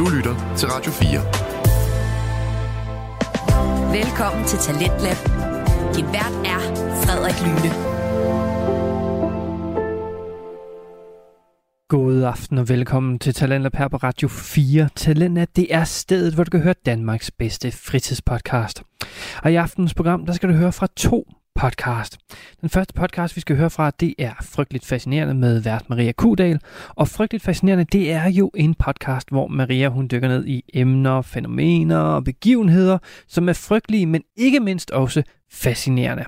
Du lytter til Radio 4. Velkommen til Talentlab. Din vært er Frederik Lyne. God aften og velkommen til Talentlab her på Radio 4. Talentlab, det er stedet, hvor du kan høre Danmarks bedste fritidspodcast. Og i aftens program, der skal du høre fra to podcast. Den første podcast, vi skal høre fra, det er Frygteligt Fascinerende med vært Maria Kudal. Og Frygteligt Fascinerende, det er jo en podcast, hvor Maria hun dykker ned i emner, fænomener og begivenheder, som er frygtelige, men ikke mindst også fascinerende.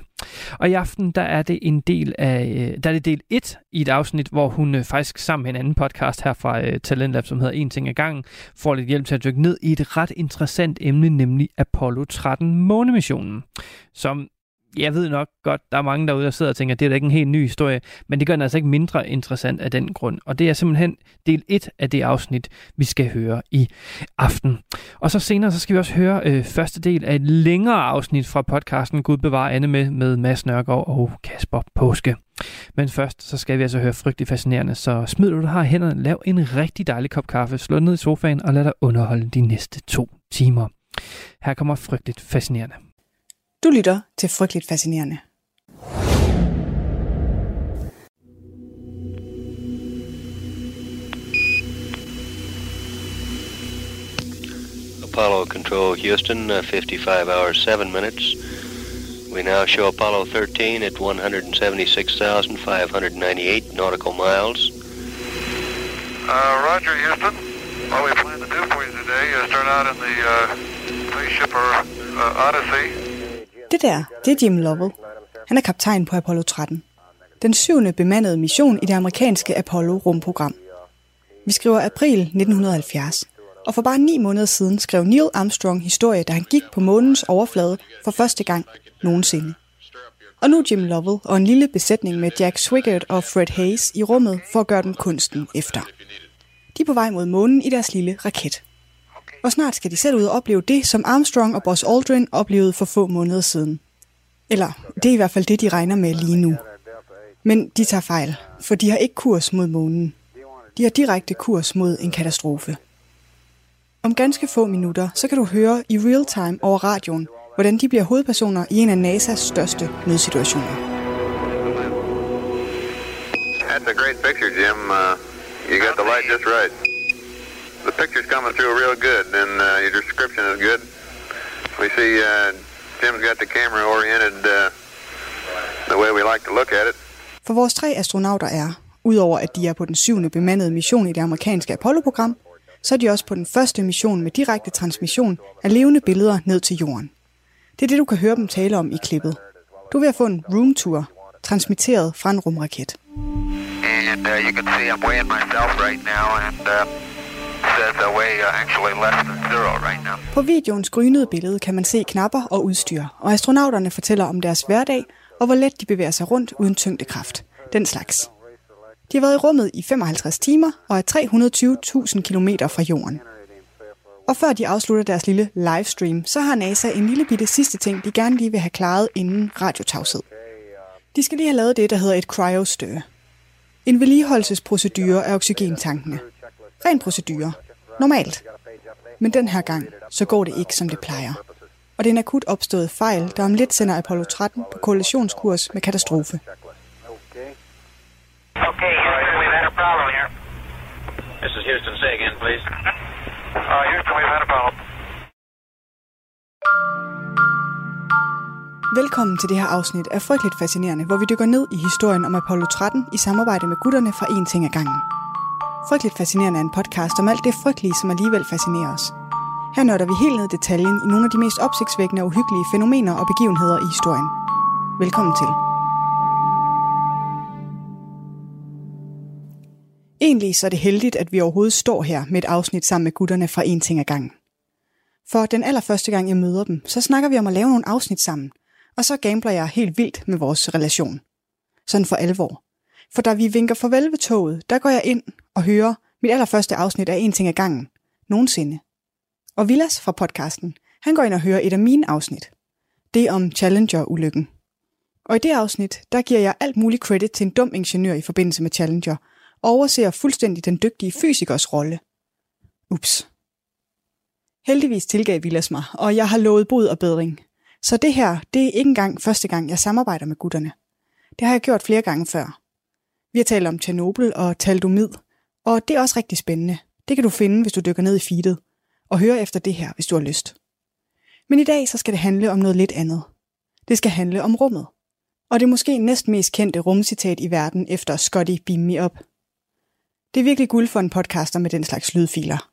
Og i aften, der er det en del af, øh, der er det del 1 i et afsnit, hvor hun øh, faktisk sammen med en anden podcast her fra øh, uh, Talentlab, som hedder En ting ad gangen, får lidt hjælp til at dykke ned i et ret interessant emne, nemlig Apollo 13 månemissionen, som jeg ved nok godt, der er mange derude, der sidder og tænker, at det er da ikke en helt ny historie, men det gør den altså ikke mindre interessant af den grund. Og det er simpelthen del 1 af det afsnit, vi skal høre i aften. Og så senere, så skal vi også høre øh, første del af et længere afsnit fra podcasten Gud bevare Anne med, med Mads Nørgaard og Kasper Påske. Men først, så skal vi altså høre frygtelig fascinerende, så smid du, du har hænderne, lav en rigtig dejlig kop kaffe, slå ned i sofaen og lad dig underholde de næste to timer. Her kommer frygteligt fascinerende. Du lytter til Frygteligt Fascinerende. Apollo Control Houston, uh, 55 hours 7 minutes. We now show Apollo 13 at 176,598 nautical miles. Uh, Roger, Houston. What we plan to do for you today is turn out in the uh, spaceship or uh, Odyssey Det der, det er Jim Lovell. Han er kaptajn på Apollo 13. Den syvende bemandede mission i det amerikanske Apollo-rumprogram. Vi skriver april 1970, og for bare ni måneder siden skrev Neil Armstrong historie, da han gik på månens overflade for første gang nogensinde. Og nu Jim Lovell og en lille besætning med Jack Swigert og Fred Hayes i rummet for at gøre den kunsten efter. De er på vej mod månen i deres lille raket. Og snart skal de selv ud og opleve det, som Armstrong og Buzz Aldrin oplevede for få måneder siden. Eller det er i hvert fald det, de regner med lige nu. Men de tager fejl, for de har ikke kurs mod månen. De har direkte kurs mod en katastrofe. Om ganske få minutter, så kan du høre i real time over radioen, hvordan de bliver hovedpersoner i en af NASA's største nødsituationer. That's a great picture, Jim. Uh, you got the light just right the picture's coming through real good, and uh, your description is good. We see uh, Jim's got the camera oriented uh, the way we like to look at it. For vores tre astronauter er, udover at de er på den syvende bemandede mission i det amerikanske Apollo-program, så er de også på den første mission med direkte transmission af levende billeder ned til jorden. Det er det, du kan høre dem tale om i klippet. Du er ved at få en room tour, transmitteret fra en rumraket. And uh, you can see I'm weighing myself right now, and uh, på videoens grynede billede kan man se knapper og udstyr, og astronauterne fortæller om deres hverdag og hvor let de bevæger sig rundt uden tyngdekraft. Den slags. De har været i rummet i 55 timer og er 320.000 km fra jorden. Og før de afslutter deres lille livestream, så har NASA en lille bitte sidste ting, de gerne lige vil have klaret inden radiotavshed. De skal lige have lavet det, der hedder et cryostir. En vedligeholdelsesprocedure af oxygentankene. Ren procedure. Normalt. Men den her gang, så går det ikke, som det plejer. Og det er en akut opstået fejl, der om lidt sender Apollo 13 på koalitionskurs med katastrofe. Okay, Houston, we've had a problem here. This is Houston. Say again, please. Uh, Houston, we've had a problem. Velkommen til det her afsnit af Frygteligt Fascinerende, hvor vi dykker ned i historien om Apollo 13 i samarbejde med gutterne fra En Ting ad gangen. Frygteligt Fascinerende er en podcast om alt det frygtelige, som alligevel fascinerer os. Her nørder vi helt ned i detaljen i nogle af de mest opsigtsvækkende og uhyggelige fænomener og begivenheder i historien. Velkommen til. Egentlig så er det heldigt, at vi overhovedet står her med et afsnit sammen med gutterne fra En Ting ad gangen. For den allerførste gang, jeg møder dem, så snakker vi om at lave nogle afsnit sammen, og så gambler jeg helt vildt med vores relation. Sådan for alvor. For da vi vinker farvel ved toget, der går jeg ind og hører mit allerførste afsnit af En ting ad gangen. Nogensinde. Og Villas fra podcasten, han går ind og hører et af mine afsnit. Det om Challenger-ulykken. Og i det afsnit, der giver jeg alt muligt credit til en dum ingeniør i forbindelse med Challenger, og overser fuldstændig den dygtige fysikers rolle. Ups. Heldigvis tilgav Vilas mig, og jeg har lovet bod og bedring. Så det her, det er ikke engang første gang, jeg samarbejder med gutterne. Det har jeg gjort flere gange før. Vi har talt om Tjernobyl og taldomid, og det er også rigtig spændende. Det kan du finde, hvis du dykker ned i feedet, og høre efter det her, hvis du har lyst. Men i dag så skal det handle om noget lidt andet. Det skal handle om rummet. Og det er måske næst mest kendte rumcitat i verden efter Scotty Beam Me Up. Det er virkelig guld for en podcaster med den slags lydfiler.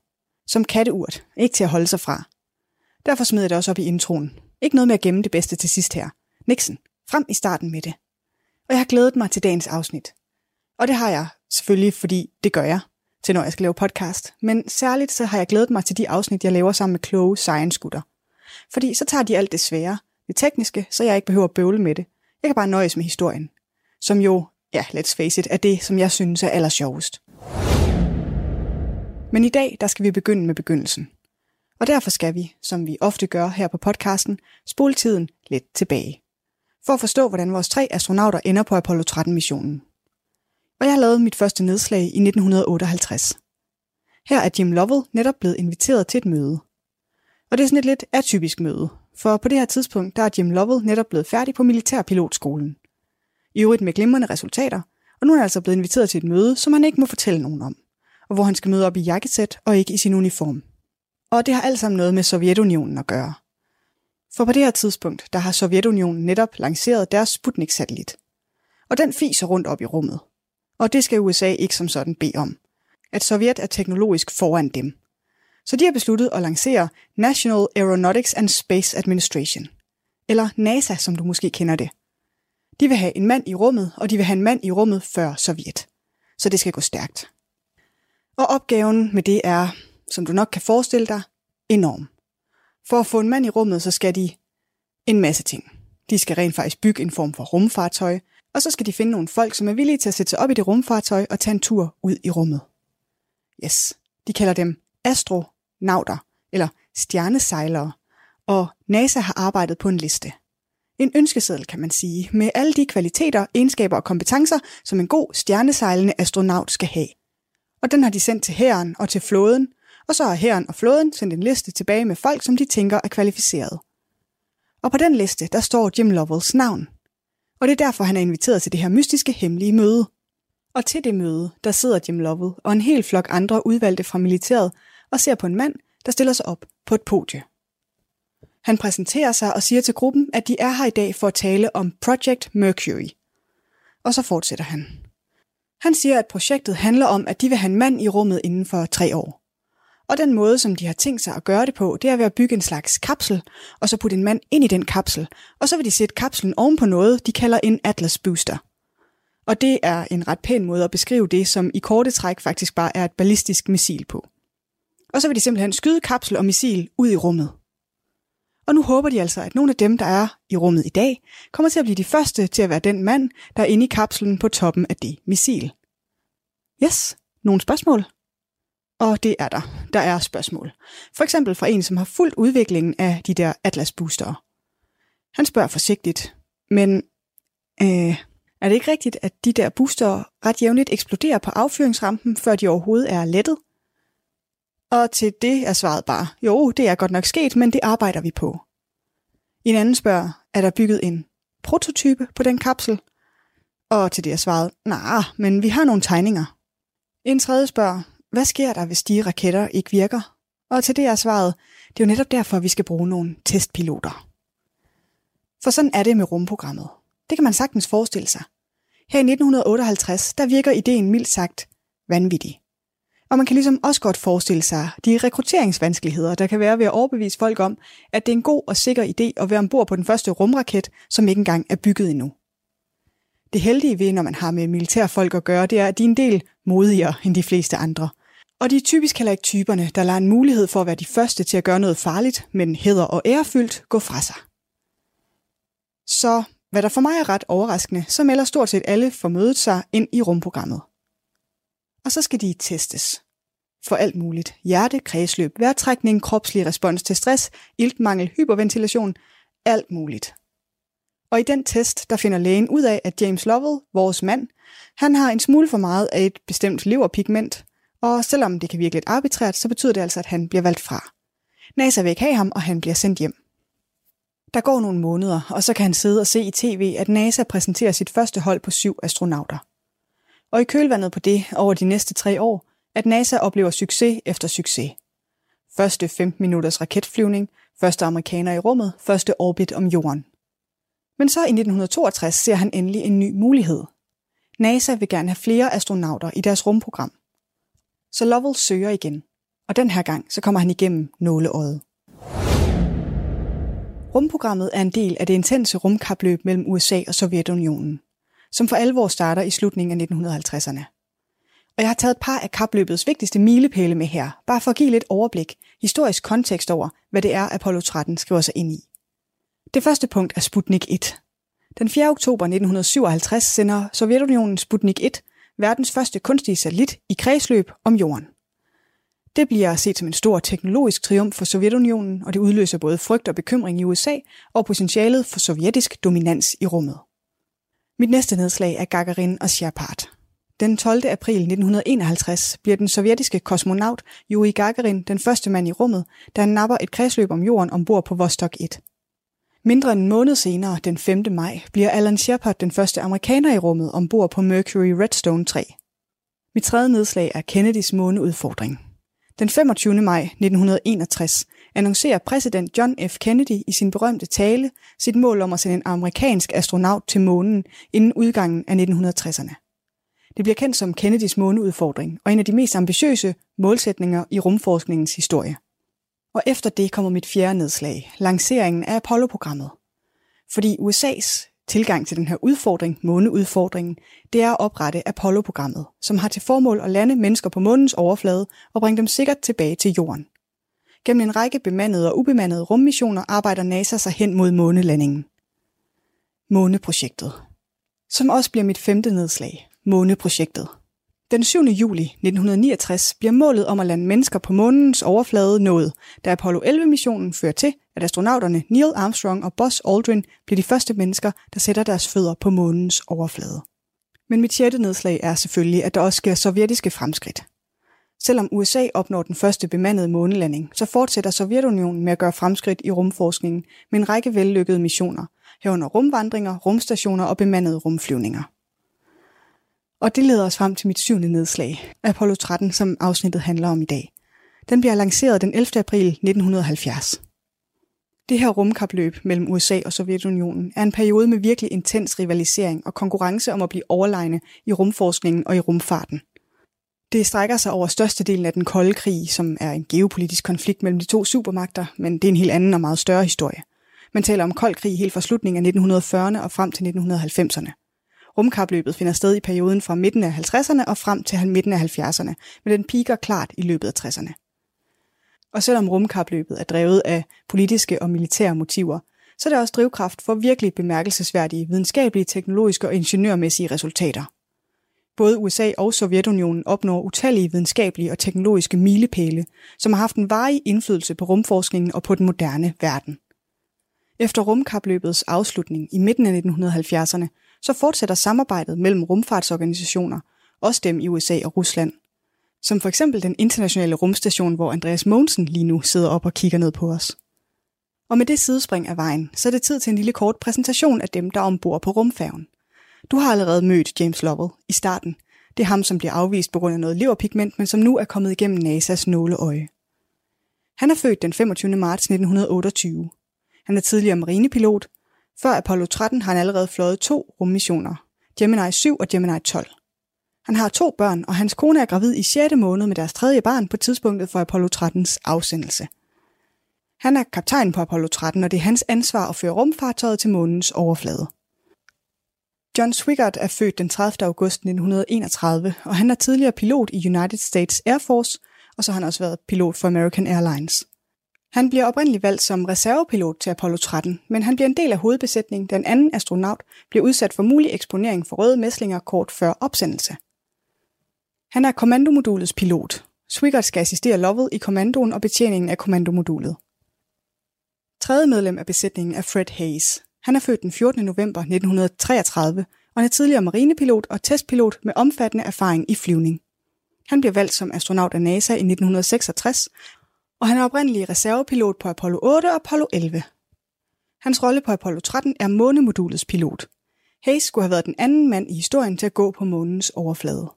Som katteurt, ikke til at holde sig fra. Derfor smed jeg det også op i introen. Ikke noget med at gemme det bedste til sidst her. Nixon, frem i starten med det. Og jeg har glædet mig til dagens afsnit. Og det har jeg selvfølgelig, fordi det gør jeg, til når jeg skal lave podcast. Men særligt så har jeg glædet mig til de afsnit, jeg laver sammen med kloge science-gutter. Fordi så tager de alt det svære, det tekniske, så jeg ikke behøver at bøvle med det. Jeg kan bare nøjes med historien. Som jo, ja, let's face it, er det, som jeg synes er aller sjovest. Men i dag, der skal vi begynde med begyndelsen. Og derfor skal vi, som vi ofte gør her på podcasten, spole tiden lidt tilbage. For at forstå, hvordan vores tre astronauter ender på Apollo 13-missionen. Og jeg har lavet mit første nedslag i 1958. Her er Jim Lovell netop blevet inviteret til et møde. Og det er sådan et lidt atypisk møde, for på det her tidspunkt der er Jim Lovell netop blevet færdig på militærpilotskolen. I øvrigt med glimrende resultater, og nu er han altså blevet inviteret til et møde, som han ikke må fortælle nogen om, og hvor han skal møde op i jakkesæt og ikke i sin uniform. Og det har alt sammen noget med Sovjetunionen at gøre. For på det her tidspunkt, der har Sovjetunionen netop lanceret deres Sputnik-satellit. Og den fiser rundt op i rummet. Og det skal USA ikke som sådan bede om. At Sovjet er teknologisk foran dem. Så de har besluttet at lancere National Aeronautics and Space Administration. Eller NASA, som du måske kender det. De vil have en mand i rummet, og de vil have en mand i rummet før Sovjet. Så det skal gå stærkt. Og opgaven med det er, som du nok kan forestille dig, enorm. For at få en mand i rummet, så skal de en masse ting. De skal rent faktisk bygge en form for rumfartøj, og så skal de finde nogle folk, som er villige til at sætte sig op i det rumfartøj og tage en tur ud i rummet. Yes, de kalder dem astronauter, eller stjernesejlere, og NASA har arbejdet på en liste. En ønskeseddel, kan man sige, med alle de kvaliteter, egenskaber og kompetencer, som en god stjernesejlende astronaut skal have. Og den har de sendt til hæren og til flåden, og så har hæren og flåden sendt en liste tilbage med folk, som de tænker er kvalificerede. Og på den liste, der står Jim Lovells navn. Og det er derfor, han er inviteret til det her mystiske, hemmelige møde. Og til det møde, der sidder Jim Lovell og en hel flok andre udvalgte fra militæret og ser på en mand, der stiller sig op på et podie. Han præsenterer sig og siger til gruppen, at de er her i dag for at tale om Project Mercury. Og så fortsætter han. Han siger, at projektet handler om, at de vil have en mand i rummet inden for tre år. Og den måde, som de har tænkt sig at gøre det på, det er ved at bygge en slags kapsel, og så putte en mand ind i den kapsel, og så vil de sætte kapslen oven på noget, de kalder en Atlas Booster. Og det er en ret pæn måde at beskrive det, som i korte træk faktisk bare er et ballistisk missil på. Og så vil de simpelthen skyde kapsel og missil ud i rummet. Og nu håber de altså, at nogle af dem, der er i rummet i dag, kommer til at blive de første til at være den mand, der er inde i kapslen på toppen af det missil. Yes, nogle spørgsmål? Og det er der. Der er spørgsmål. For eksempel fra en, som har fulgt udviklingen af de der Atlas boostere. Han spørger forsigtigt, men øh, er det ikke rigtigt, at de der booster ret jævnligt eksploderer på affyringsrampen, før de overhovedet er lettet? Og til det er svaret bare, jo, det er godt nok sket, men det arbejder vi på. En anden spørger, er der bygget en prototype på den kapsel? Og til det er svaret, nej, nah, men vi har nogle tegninger. En tredje spørger, hvad sker der, hvis de raketter ikke virker? Og til det er svaret, det er jo netop derfor, vi skal bruge nogle testpiloter. For sådan er det med rumprogrammet. Det kan man sagtens forestille sig. Her i 1958, der virker ideen mildt sagt vanvittig. Og man kan ligesom også godt forestille sig de rekrutteringsvanskeligheder, der kan være ved at overbevise folk om, at det er en god og sikker idé at være ombord på den første rumraket, som ikke engang er bygget endnu. Det heldige ved, når man har med militærfolk at gøre, det er, at de er en del modigere end de fleste andre. Og de er typisk heller ikke typerne, der lader en mulighed for at være de første til at gøre noget farligt, men heder og ærefyldt gå fra sig. Så hvad der for mig er ret overraskende, så melder stort set alle for mødet sig ind i rumprogrammet. Og så skal de testes. For alt muligt. Hjerte, kredsløb, vejrtrækning, kropslig respons til stress, iltmangel, hyperventilation, alt muligt. Og i den test, der finder lægen ud af, at James Lovell, vores mand, han har en smule for meget af et bestemt leverpigment, og selvom det kan virke lidt arbitrært, så betyder det altså, at han bliver valgt fra. NASA vil ikke have ham, og han bliver sendt hjem. Der går nogle måneder, og så kan han sidde og se i tv, at NASA præsenterer sit første hold på syv astronauter. Og i kølvandet på det over de næste tre år, at NASA oplever succes efter succes. Første 15 minutters raketflyvning, første amerikaner i rummet, første orbit om jorden. Men så i 1962 ser han endelig en ny mulighed. NASA vil gerne have flere astronauter i deres rumprogram. Så Lovell søger igen, og den her gang så kommer han igennem nåleøjet. Rumprogrammet er en del af det intense rumkapløb mellem USA og Sovjetunionen, som for alvor starter i slutningen af 1950'erne. Og jeg har taget et par af kapløbets vigtigste milepæle med her, bare for at give lidt overblik, historisk kontekst over, hvad det er, Apollo 13 skriver sig ind i. Det første punkt er Sputnik 1. Den 4. oktober 1957 sender Sovjetunionen Sputnik 1, verdens første kunstige satellit, i kredsløb om jorden. Det bliver set som en stor teknologisk triumf for Sovjetunionen, og det udløser både frygt og bekymring i USA og potentialet for sovjetisk dominans i rummet. Mit næste nedslag er Gagarin og Shepard. Den 12. april 1951 bliver den sovjetiske kosmonaut Yuri Gagarin den første mand i rummet, da han napper et kredsløb om jorden ombord på Vostok 1. Mindre end en måned senere, den 5. maj, bliver Alan Shepard den første amerikaner i rummet ombord på Mercury Redstone 3. Mit tredje nedslag er Kennedys måneudfordring. Den 25. maj 1961 annoncerer præsident John F. Kennedy i sin berømte tale sit mål om at sende en amerikansk astronaut til månen inden udgangen af 1960'erne. Det bliver kendt som Kennedys måneudfordring og en af de mest ambitiøse målsætninger i rumforskningens historie. Og efter det kommer mit fjerde nedslag, lanceringen af Apollo-programmet. Fordi USA's tilgang til den her udfordring, måneudfordringen, det er at oprette Apollo-programmet, som har til formål at lande mennesker på månens overflade og bringe dem sikkert tilbage til jorden. Gennem en række bemandede og ubemandede rummissioner arbejder NASA sig hen mod månelandingen. Måneprojektet. Som også bliver mit femte nedslag, måneprojektet. Den 7. juli 1969 bliver målet om at lande mennesker på månens overflade nået, da Apollo 11-missionen fører til, at astronauterne Neil Armstrong og Buzz Aldrin bliver de første mennesker, der sætter deres fødder på månens overflade. Men mit sjette nedslag er selvfølgelig, at der også sker sovjetiske fremskridt. Selvom USA opnår den første bemandede månelanding, så fortsætter Sovjetunionen med at gøre fremskridt i rumforskningen med en række vellykkede missioner, herunder rumvandringer, rumstationer og bemandede rumflyvninger. Og det leder os frem til mit syvende nedslag, Apollo 13, som afsnittet handler om i dag. Den bliver lanceret den 11. april 1970. Det her rumkapløb mellem USA og Sovjetunionen er en periode med virkelig intens rivalisering og konkurrence om at blive overlegne i rumforskningen og i rumfarten. Det strækker sig over størstedelen af den kolde krig, som er en geopolitisk konflikt mellem de to supermagter, men det er en helt anden og meget større historie. Man taler om kold krig helt fra slutningen af 1940'erne og frem til 1990'erne. Rumkapløbet finder sted i perioden fra midten af 50'erne og frem til midten af 70'erne, men den piker klart i løbet af 60'erne. Og selvom rumkapløbet er drevet af politiske og militære motiver, så er det også drivkraft for virkelig bemærkelsesværdige videnskabelige, teknologiske og ingeniørmæssige resultater. Både USA og Sovjetunionen opnår utallige videnskabelige og teknologiske milepæle, som har haft en varig indflydelse på rumforskningen og på den moderne verden. Efter rumkapløbets afslutning i midten af 1970'erne så fortsætter samarbejdet mellem rumfartsorganisationer, også dem i USA og Rusland. Som for eksempel den internationale rumstation, hvor Andreas Mogensen lige nu sidder op og kigger ned på os. Og med det sidespring af vejen, så er det tid til en lille kort præsentation af dem, der er ombord på rumfærgen. Du har allerede mødt James Lovell i starten. Det er ham, som bliver afvist på grund af noget leverpigment, men som nu er kommet igennem NASA's nåleøje. Han er født den 25. marts 1928. Han er tidligere marinepilot, før Apollo 13 har han allerede fløjet to rummissioner, Gemini 7 og Gemini 12. Han har to børn, og hans kone er gravid i 6. måned med deres tredje barn på tidspunktet for Apollo 13's afsendelse. Han er kaptajn på Apollo 13, og det er hans ansvar at føre rumfartøjet til månens overflade. John Swigert er født den 30. august 1931, og han er tidligere pilot i United States Air Force, og så har han også været pilot for American Airlines. Han bliver oprindeligt valgt som reservepilot til Apollo 13, men han bliver en del af hovedbesætningen, da en anden astronaut bliver udsat for mulig eksponering for røde mæslinger kort før opsendelse. Han er kommandomodulets pilot. Swigert skal assistere Lovell i kommandoen og betjeningen af kommandomodulet. Tredje medlem af besætningen er Fred Hayes. Han er født den 14. november 1933 og er tidligere marinepilot og testpilot med omfattende erfaring i flyvning. Han bliver valgt som astronaut af NASA i 1966 og han er oprindelig reservepilot på Apollo 8 og Apollo 11. Hans rolle på Apollo 13 er månemodulets pilot. Hayes skulle have været den anden mand i historien til at gå på månens overflade.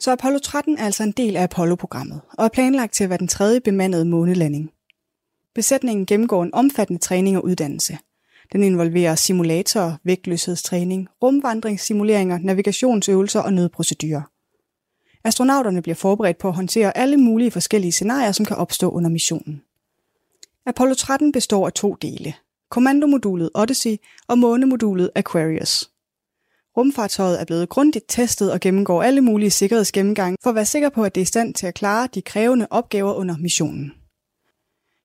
Så Apollo 13 er altså en del af Apollo-programmet, og er planlagt til at være den tredje bemandede månelanding. Besætningen gennemgår en omfattende træning og uddannelse. Den involverer simulatorer, vægtløshedstræning, rumvandringssimuleringer, navigationsøvelser og nødprocedurer. Astronauterne bliver forberedt på at håndtere alle mulige forskellige scenarier, som kan opstå under missionen. Apollo 13 består af to dele. Kommandomodulet Odyssey og månemodulet Aquarius. Rumfartøjet er blevet grundigt testet og gennemgår alle mulige sikkerhedsgennemgange for at være sikker på, at det er i stand til at klare de krævende opgaver under missionen.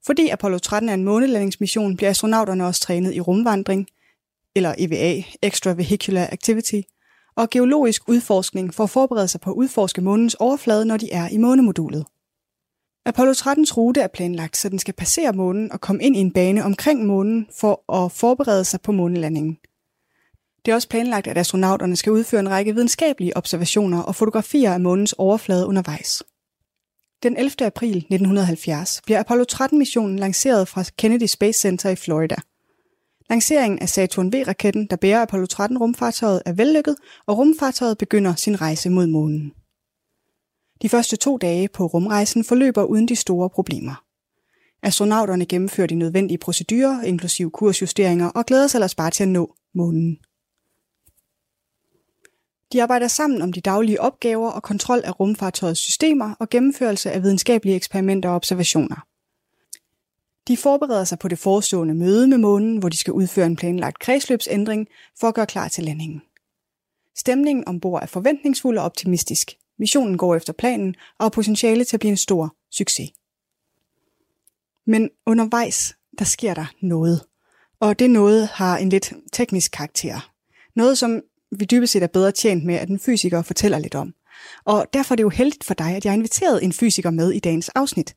Fordi Apollo 13 er en månelandingsmission, bliver astronauterne også trænet i rumvandring, eller EVA, Extravehicular Activity, og geologisk udforskning for at forberede sig på at udforske månens overflade, når de er i månemodulet. Apollo 13's rute er planlagt, så den skal passere månen og komme ind i en bane omkring månen for at forberede sig på månelandingen. Det er også planlagt, at astronauterne skal udføre en række videnskabelige observationer og fotografier af månens overflade undervejs. Den 11. april 1970 bliver Apollo 13-missionen lanceret fra Kennedy Space Center i Florida. Lanceringen af Saturn V-raketten, der bærer Apollo 13-rumfartøjet, er vellykket, og rumfartøjet begynder sin rejse mod månen. De første to dage på rumrejsen forløber uden de store problemer. Astronauterne gennemfører de nødvendige procedurer, inklusive kursjusteringer, og glæder sig ellers bare til at nå månen. De arbejder sammen om de daglige opgaver og kontrol af rumfartøjets systemer og gennemførelse af videnskabelige eksperimenter og observationer. De forbereder sig på det forestående møde med månen, hvor de skal udføre en planlagt kredsløbsændring for at gøre klar til landingen. Stemningen ombord er forventningsfuld og optimistisk. Missionen går efter planen og har potentiale til at blive en stor succes. Men undervejs, der sker der noget. Og det noget har en lidt teknisk karakter. Noget, som vi dybest set er bedre tjent med, at en fysiker fortæller lidt om. Og derfor er det jo heldigt for dig, at jeg har inviteret en fysiker med i dagens afsnit.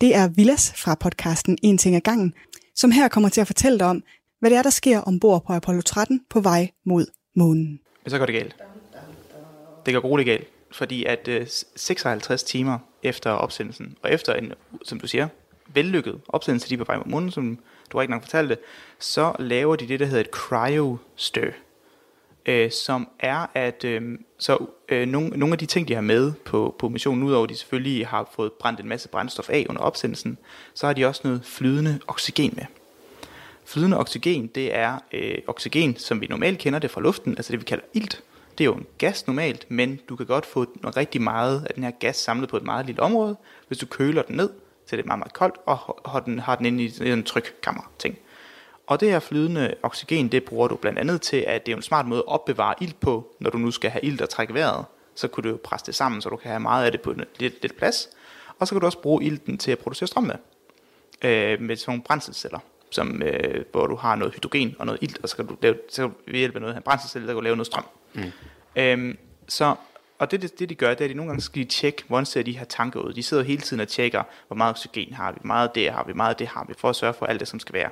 Det er Villas fra podcasten En ting ad gangen, som her kommer til at fortælle dig om, hvad det er, der sker ombord på Apollo 13 på vej mod månen. Men så går det galt. Det går grueligt galt, fordi at øh, 56 timer efter opsendelsen, og efter en, som du siger, vellykket opsendelse, de er på vej mod månen, som du har ikke nok fortalt det, så laver de det, der hedder et cryo-stir øh, som er, at øh, så øh, nogle, nogle af de ting, de har med på, på missionen, udover at de selvfølgelig har fået brændt en masse brændstof af under opsendelsen, så har de også noget flydende oxygen med. Flydende oxygen, det er øh, oxygen, som vi normalt kender det fra luften, altså det vi kalder ilt. Det er jo en gas normalt, men du kan godt få rigtig meget af den her gas samlet på et meget lille område, hvis du køler den ned, så det er meget, meget koldt, og har den, har den inde i en trykkammer ting. Og det her flydende oxygen, det bruger du blandt andet til, at det er en smart måde at opbevare ilt på, når du nu skal have ilt og trække vejret. Så kunne du jo presse det sammen, så du kan have meget af det på lidt, lidt plads. Og så kan du også bruge ilten til at producere strøm med. Øh, med sådan nogle brændselsceller, som, øh, hvor du har noget hydrogen og noget ilt, og så kan du lave, så ved hjælp af noget af brændselsceller, der kan du lave noget strøm. Mm. Øh, så og det, det, de gør, det er, at de nogle gange skal de tjekke, hvordan ser de her tanker ud. De sidder hele tiden og tjekker, hvor meget oxygen har vi, hvor meget det har vi, hvor meget det har vi, for at sørge for alt det, som skal være.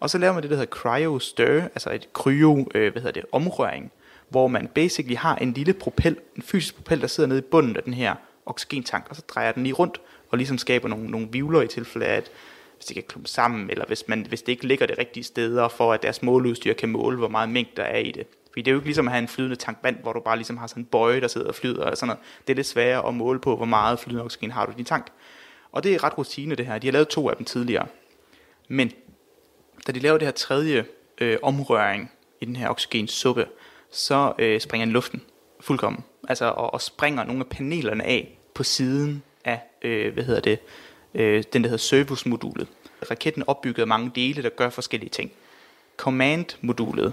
Og så laver man det, der hedder cryo stir, altså et kryo, øh, hvad hedder det, omrøring, hvor man basically har en lille propel, en fysisk propel, der sidder nede i bunden af den her oxygentank, og så drejer den lige rundt, og ligesom skaber nogle, nogle vivler i tilfælde af, at hvis det kan klumpe sammen, eller hvis, man, hvis det ikke ligger det rigtige steder, for at deres måleudstyr kan måle, hvor meget mængde der er i det. Fordi det er jo ikke ligesom at have en flydende tank vand, hvor du bare ligesom har sådan en bøje, der sidder og flyder og sådan noget. Det er lidt sværere at måle på, hvor meget flydende oxygen har du i din tank. Og det er ret rutine det her. De har lavet to af dem tidligere. Men da de laver det her tredje øh, omrøring i den her oxygensuppe, så øh, springer den luften fuldkommen. Altså, og, og springer nogle af panelerne af på siden af, øh, hvad hedder det, øh, den der hedder service-modulet. Raketten opbyggede mange dele, der gør forskellige ting. Command-modulet,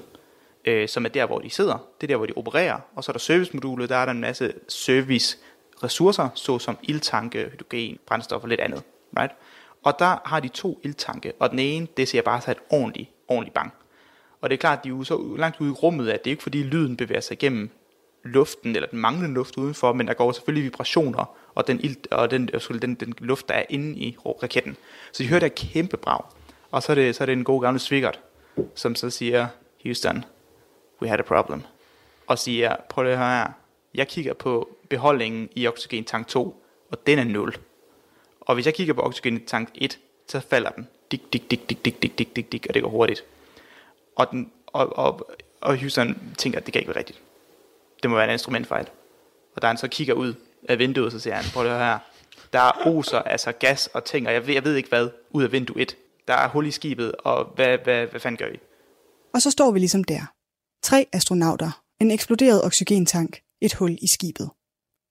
øh, som er der, hvor de sidder, det er der, hvor de opererer. Og så er der servicemodulet, der er der en masse service-ressourcer, såsom ildtanke, hydrogen, brændstof og lidt andet. Right? Og der har de to ildtanke, og den ene, det ser bare sig et ordentligt, ordentligt bang. Og det er klart, at de er jo så langt ude i rummet, at det er ikke fordi lyden bevæger sig igennem luften, eller den manglende luft udenfor, men der går selvfølgelig vibrationer, og den, ild, og den, skulle, den, den luft, der er inde i raketten. Så de hører der kæmpe brag. Og så er det, så er det en god gamle Svigert, som så siger, Houston, we had a problem. Og siger, prøv at høre her, jeg kigger på beholdningen i oxygen tank 2, og den er 0. Og hvis jeg kigger på oxygentank 1, så falder den. Dik, dik, dik, dik, dik, dik, dik, dik, dik, og det går hurtigt. Og, den, og, og, og Houston tænker, at det kan ikke være rigtigt. Det må være en instrumentfejl. Og da han så kigger ud af vinduet, så siger han, prøv at høre her, der er oser, altså gas og ting, og jeg ved, jeg ved ikke hvad, ud af vindue 1. Der er hul i skibet, og hvad, hvad, hvad fanden gør I? Og så står vi ligesom der. Tre astronauter, en eksploderet oxygentank, et hul i skibet.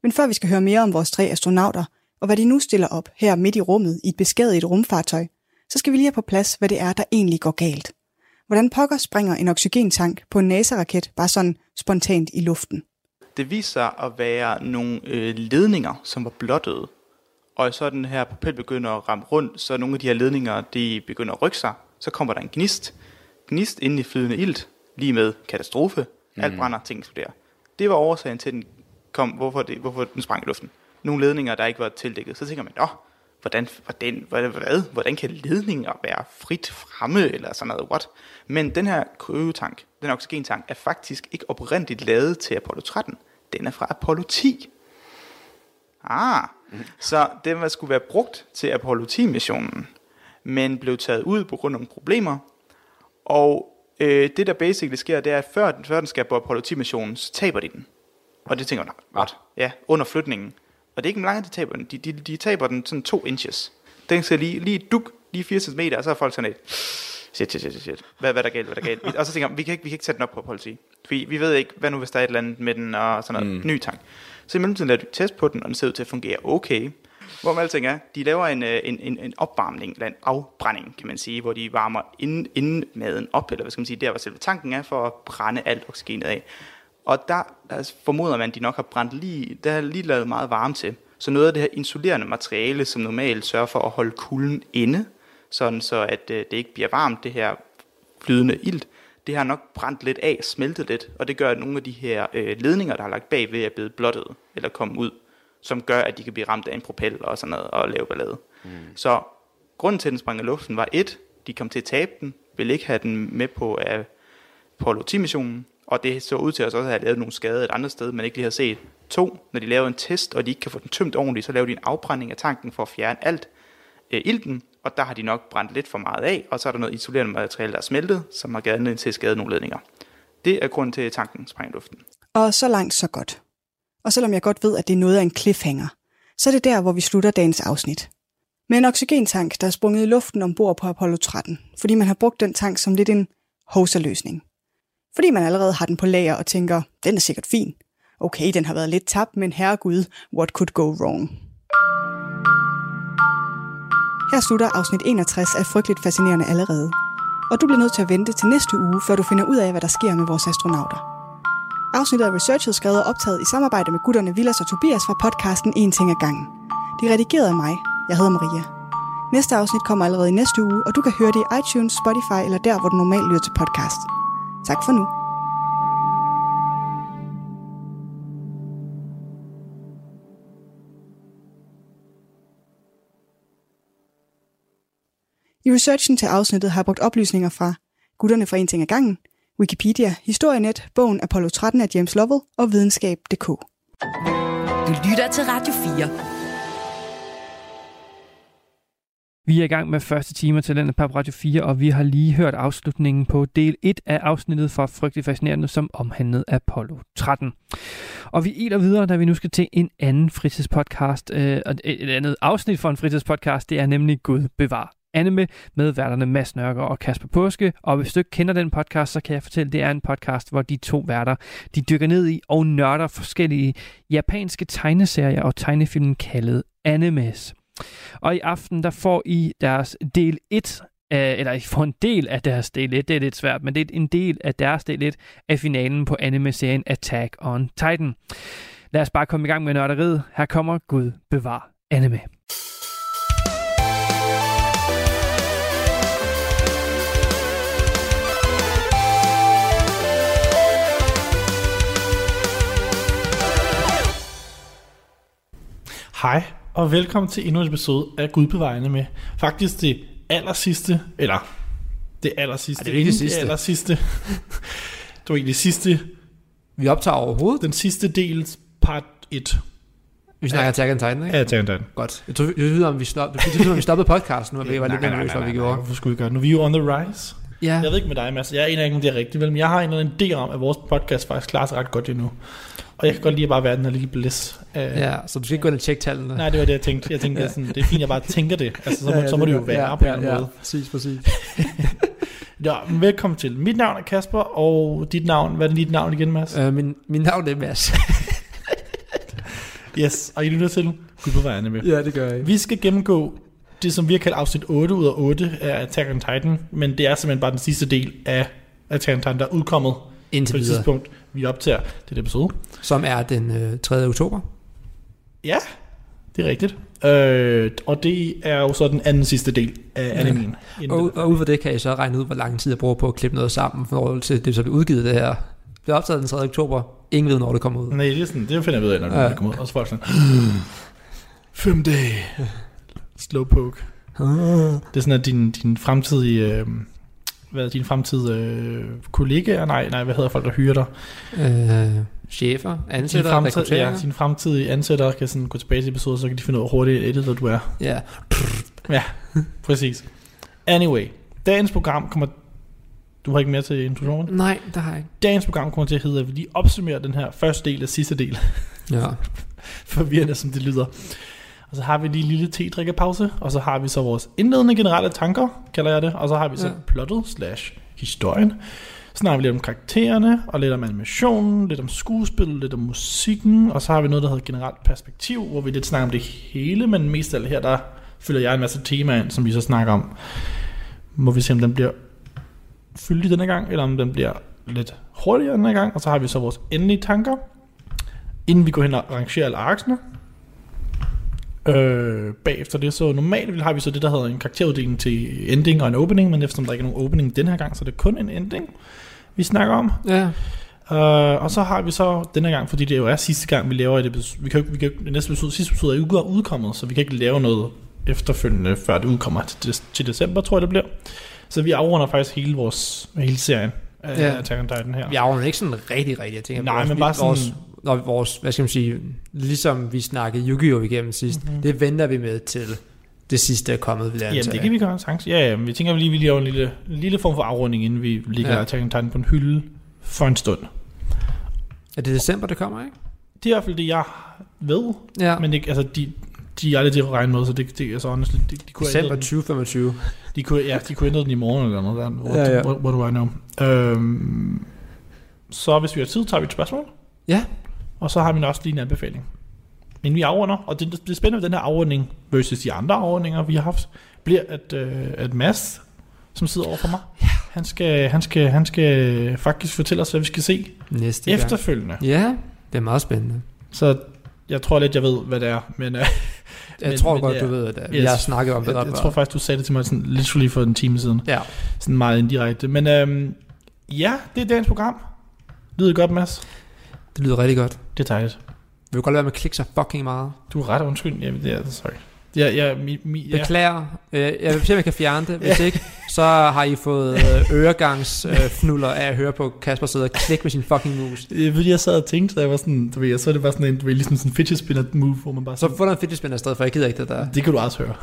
Men før vi skal høre mere om vores tre astronauter, og hvad de nu stiller op her midt i rummet i et beskadiget rumfartøj, så skal vi lige have på plads, hvad det er, der egentlig går galt. Hvordan pokker springer en oxygentank på en NASA-raket bare sådan spontant i luften? Det viser sig at være nogle øh, ledninger, som var blottede. Og så den her propel begynder at ramme rundt, så nogle af de her ledninger, de begynder at rykke sig. Så kommer der en gnist. Gnist inde i flydende ilt, lige med katastrofe. Alt brænder, ting eksploderer. Det var årsagen til, at den kom, hvorfor, det, hvorfor den sprang i luften. Nogle ledninger, der ikke var tildækket. Så tænker man, nå, hvordan, hvordan, hvad, hvad, hvordan kan ledninger være frit fremme, eller sådan noget, what? Men den her kryotank, den oxygentank, er faktisk ikke oprindeligt lavet til Apollo 13. Den er fra Apollo 10. Ah, så den var skulle være brugt til Apollo 10-missionen, men blev taget ud på grund af nogle problemer. Og øh, det der basically sker, det er, at før, før den skal på Apollo 10-missionen, så taber de den. Og det tænker man, what? Ja, under flytningen. Og det er ikke mange, de taber den. De, de, de taber den sådan to inches. Den skal lige, lige duk, lige 4 cm, og så er folk sådan et, shit, shit, shit, shit. Hvad, hvad er der galt, hvad er der galt? Og så tænker jeg, vi kan ikke, vi kan ikke sætte den op på Apollo 10. Vi, vi ved ikke, hvad nu hvis der er et eller andet med den, og sådan noget, mm. ny tank. Så i mellemtiden laver de test på den, og den ser ud til at fungere okay. Hvor man alting er, de laver en, øh, en, en, en opvarmning, eller en afbrænding, kan man sige, hvor de varmer inden, inden maden op, eller hvad skal man sige, der hvor selve tanken er, for at brænde alt oxygenet af. Og der altså, formoder man, at de nok har brændt lige, der er lige lavet meget varme til. Så noget af det her insulerende materiale, som normalt sørger for at holde kulden inde, sådan så at øh, det ikke bliver varmt, det her flydende ilt, det har nok brændt lidt af, smeltet lidt, og det gør, at nogle af de her øh, ledninger, der har lagt bagved, er blevet blottet eller kommet ud, som gør, at de kan blive ramt af en propel og sådan noget, og lave ballade. Mm. Så grunden til, at den sprang i luften, var et, de kom til at tabe den, ville ikke have den med på af Apollo 10-missionen, og det så ud til at også have lavet nogle skader et andet sted, man ikke lige har set. To, når de laver en test, og de ikke kan få den tømt ordentligt, så laver de en afbrænding af tanken for at fjerne alt øh, ilten, og der har de nok brændt lidt for meget af, og så er der noget isolerende materiale, der er smeltet, som har givet anledning til at skade nogle ledninger. Det er grunden til, at tanken sprang i luften. Og så langt, så godt. Og selvom jeg godt ved, at det er noget af en cliffhanger, så er det der, hvor vi slutter dagens afsnit. Med en oxygentank, der er sprunget i luften ombord på Apollo 13, fordi man har brugt den tank som lidt en hoserløsning. Fordi man allerede har den på lager og tænker, den er sikkert fin. Okay, den har været lidt tabt, men herregud, what could go wrong? Her slutter afsnit 61 af Frygteligt Fascinerende allerede. Og du bliver nødt til at vente til næste uge, før du finder ud af, hvad der sker med vores astronauter. Afsnittet af researchet, skrevet og optaget i samarbejde med gutterne Villas og Tobias fra podcasten En ting ad gangen. De er redigeret af mig. Jeg hedder Maria. Næste afsnit kommer allerede i næste uge, og du kan høre det i iTunes, Spotify eller der, hvor du normalt lytter til podcast. Tak for nu. I researchen til afsnittet har jeg brugt oplysninger fra Gutterne fra En ting ad gangen, Wikipedia, Historienet, bogen Apollo 13 af James Lovell og videnskab.dk. Du lytter til Radio 4. Vi er i gang med første time til den på Radio 4, og vi har lige hørt afslutningen på del 1 af afsnittet fra Frygtelig Fascinerende, som omhandlede Apollo 13. Og vi iler videre, da vi nu skal til en anden fritidspodcast, øh, og et andet afsnit for en fritidspodcast, det er nemlig Gud bevar anime med værterne Mads Nørker og Kasper Påske. Og hvis du ikke kender den podcast, så kan jeg fortælle, at det er en podcast, hvor de to værter, de dykker ned i og nørder forskellige japanske tegneserier og tegnefilm kaldet animes. Og i aften, der får I deres del 1 eller I får en del af deres del 1, det er lidt svært, men det er en del af deres del 1 af finalen på anime-serien Attack on Titan. Lad os bare komme i gang med nørderiet. Her kommer Gud bevar anime. Hej, og velkommen til endnu en episode af Gud bevarende med faktisk det aller sidste, eller det aller sidste, Ej, det er ikke det sidste. Det aller sidste. det var ikke det sidste, Vi optager overhovedet. den sidste del, part 1. Vi snakker Attack on Titan, ikke? Ja, Attack on Titan. Godt. Jeg tror, jeg ved, om vi, stop, om vi stoppede podcasten nu, og vi var lidt nervøse, hvad vi gjorde. Hvorfor skulle vi gøre? Nu er vi jo on the rise. Ja, Jeg ved ikke med dig, Mads. Jeg er en af dem, det er rigtigt, vel? Men jeg har en eller anden idé om, at vores podcast faktisk klarer sig ret godt lige nu. Og jeg kan godt lide at bare være den her lille bliss. Uh, ja, så du skal ikke gå ind og tjekke tallene. Nej, det var det, jeg tænkte. Jeg tænkte, ja. sådan, det er fint, jeg bare tænker det. Altså, så må, så må det jo være ja, på en ja, anden ja, måde. præcis, præcis. Ja, men velkommen til. Mit navn er Kasper, og dit navn, hvad er det dit navn igen, Mads? Øh, min, min navn er Mads. Yes, og I lytter til Gud på vejene med. ja, det gør jeg. Vi skal gennemgå det, som vi har kaldt afsnit 8 ud af 8 af Attack on Titan, men det er simpelthen bare den sidste del af Attack on Titan, der er udkommet på Indtil det videre. tidspunkt, vi optager det episode. Som er den øh, 3. oktober. Ja, det er rigtigt. Øh, og det er jo så den anden sidste del af animen. Inden Og, og ud fra det kan I så regne ud, hvor lang tid jeg bruger på at klippe noget sammen, for forhold til det, så bliver udgivet det her. Det bliver optaget den 3. oktober. Ingen ved, når det kommer ud. Nej, det, er sådan, det finder jeg ved af, når Ja. ja. det kommer ud. Og så folk sådan, fem dage. Slowpoke. Det er sådan, at din, din fremtidige... Øh, hvad din fremtidige øh, kollega? Nej, nej, hvad hedder folk, der hyrer dig? Øh, chefer, Din ansætter, fremtidige, rekrutteringer. ja, din fremtidige ansætter kan sådan gå tilbage til episoden, så kan de finde ud af, hurtigt editor du er. Ja. Ja, præcis. Anyway, dagens program kommer... Du har ikke mere til introduktionen? Nej, det har jeg ikke. Dagens program kommer til at hedde, at vi lige opsummerer den her første del og sidste del. Ja. Forvirrende, som det lyder. Og så har vi lige en lille te-drikkepause, og så har vi så vores indledende generelle tanker, kalder jeg det, og så har vi så Ja. plottet slash historien. Så snakker vi lidt om karaktererne, og lidt om animationen, lidt om skuespillet, lidt om musikken, og så har vi noget, der hedder generelt perspektiv, hvor vi lidt snakker om det hele, men mest af alt her, der følger jeg en masse temaer ind, som vi så snakker om. Må vi se, om den bliver fyldig denne gang, eller om den bliver lidt hurtigere denne gang, og så har vi så vores endelige tanker, inden vi går hen og rangerer alle arksene. Øh, bagefter det, så normalt vil- har vi så det, der hedder en karakteruddeling til ending og en opening, men eftersom der ikke er nogen opening den her gang, så er det kun en ending, vi snakker om. Ja. Uh, og så har vi så denne gang, fordi det jo er sidste gang, vi laver et episode. Vi kan, vi kan, det næste episode, sidste episode er jo udkommet, så vi kan ikke lave noget efterfølgende, før det udkommer til, til december, tror jeg det bliver. Så vi afrunder faktisk hele vores hele serien af Ja. ja. Attack on Titan her. Vi afrunder ikke sådan rigtig, rigtig, jeg tænker. Nej, vores, men bare sådan- Vores, når vores, hvad skal man sige, ligesom vi snakkede Yu-Gi-Oh! igennem sidst, Mhm. mm-hmm. det venter vi med til det sidste er kommet, vil jeg Jamen, det kan vi gøre chance. Ja, ja, men vi tænker, at vi lige vil lave en lille, en lille form for afrunding, inden vi ligger Ja. Attack on Titan på en hylde for en stund. Er det december, det kommer, ikke? Det er i hvert fald det, jeg ved. Ja. Men det, altså, de, de er aldrig til at regne med, så det, det er så honestly, de, de kunne december ændre den. 2025. De kunne, ja, de kunne ændre den i morgen eller noget. Der. What, Ja, ja. What, what do I know? Øhm, så hvis vi har tid, tager vi et spørgsmål. Ja. Og så har vi også lige en anbefaling. Men vi afrunder, og det, det spændende ved den her afrunding versus de andre afrundinger, vi har haft, bliver, at, øh, at Mads, som sidder over for mig, ja. han, skal, han, skal, han skal faktisk fortælle os, hvad vi skal se Næste gang. efterfølgende. Ja, det er meget spændende. Så jeg tror lidt, jeg ved, hvad det er. Men øh, Jeg Men- tror men godt, ja. du ved, at Yes. har snakket om det jeg, jeg før. tror faktisk, du sagde det til mig sådan literally for en time siden. Ja, Sådan meget indirekte. Men øhm, ja, det er dagens program. Lyder godt, Mads? Det lyder rigtig godt. Det er dejligt. Vi vil godt lade være med at klikke så fucking meget. Du er ret undskyld. Jamen, det er, sorry. Ja, ja, mi, mi, ja. Beklager. Øh, Jeg vil se, om jeg kan fjerne det. Hvis ikke, så har I fået øh, øregangsfnuller af at høre på Kasper sidde og klikke med sin fucking mus. Øh, Fordi jeg sad og tænkte, så jeg var sådan, du ved, jeg så det var sådan en, du ved, ligesom sådan en fidget spinner move, hvor man bare Så sådan, få dig en fidget spinner i stedet for, jeg gider ikke det der. det kan du også høre.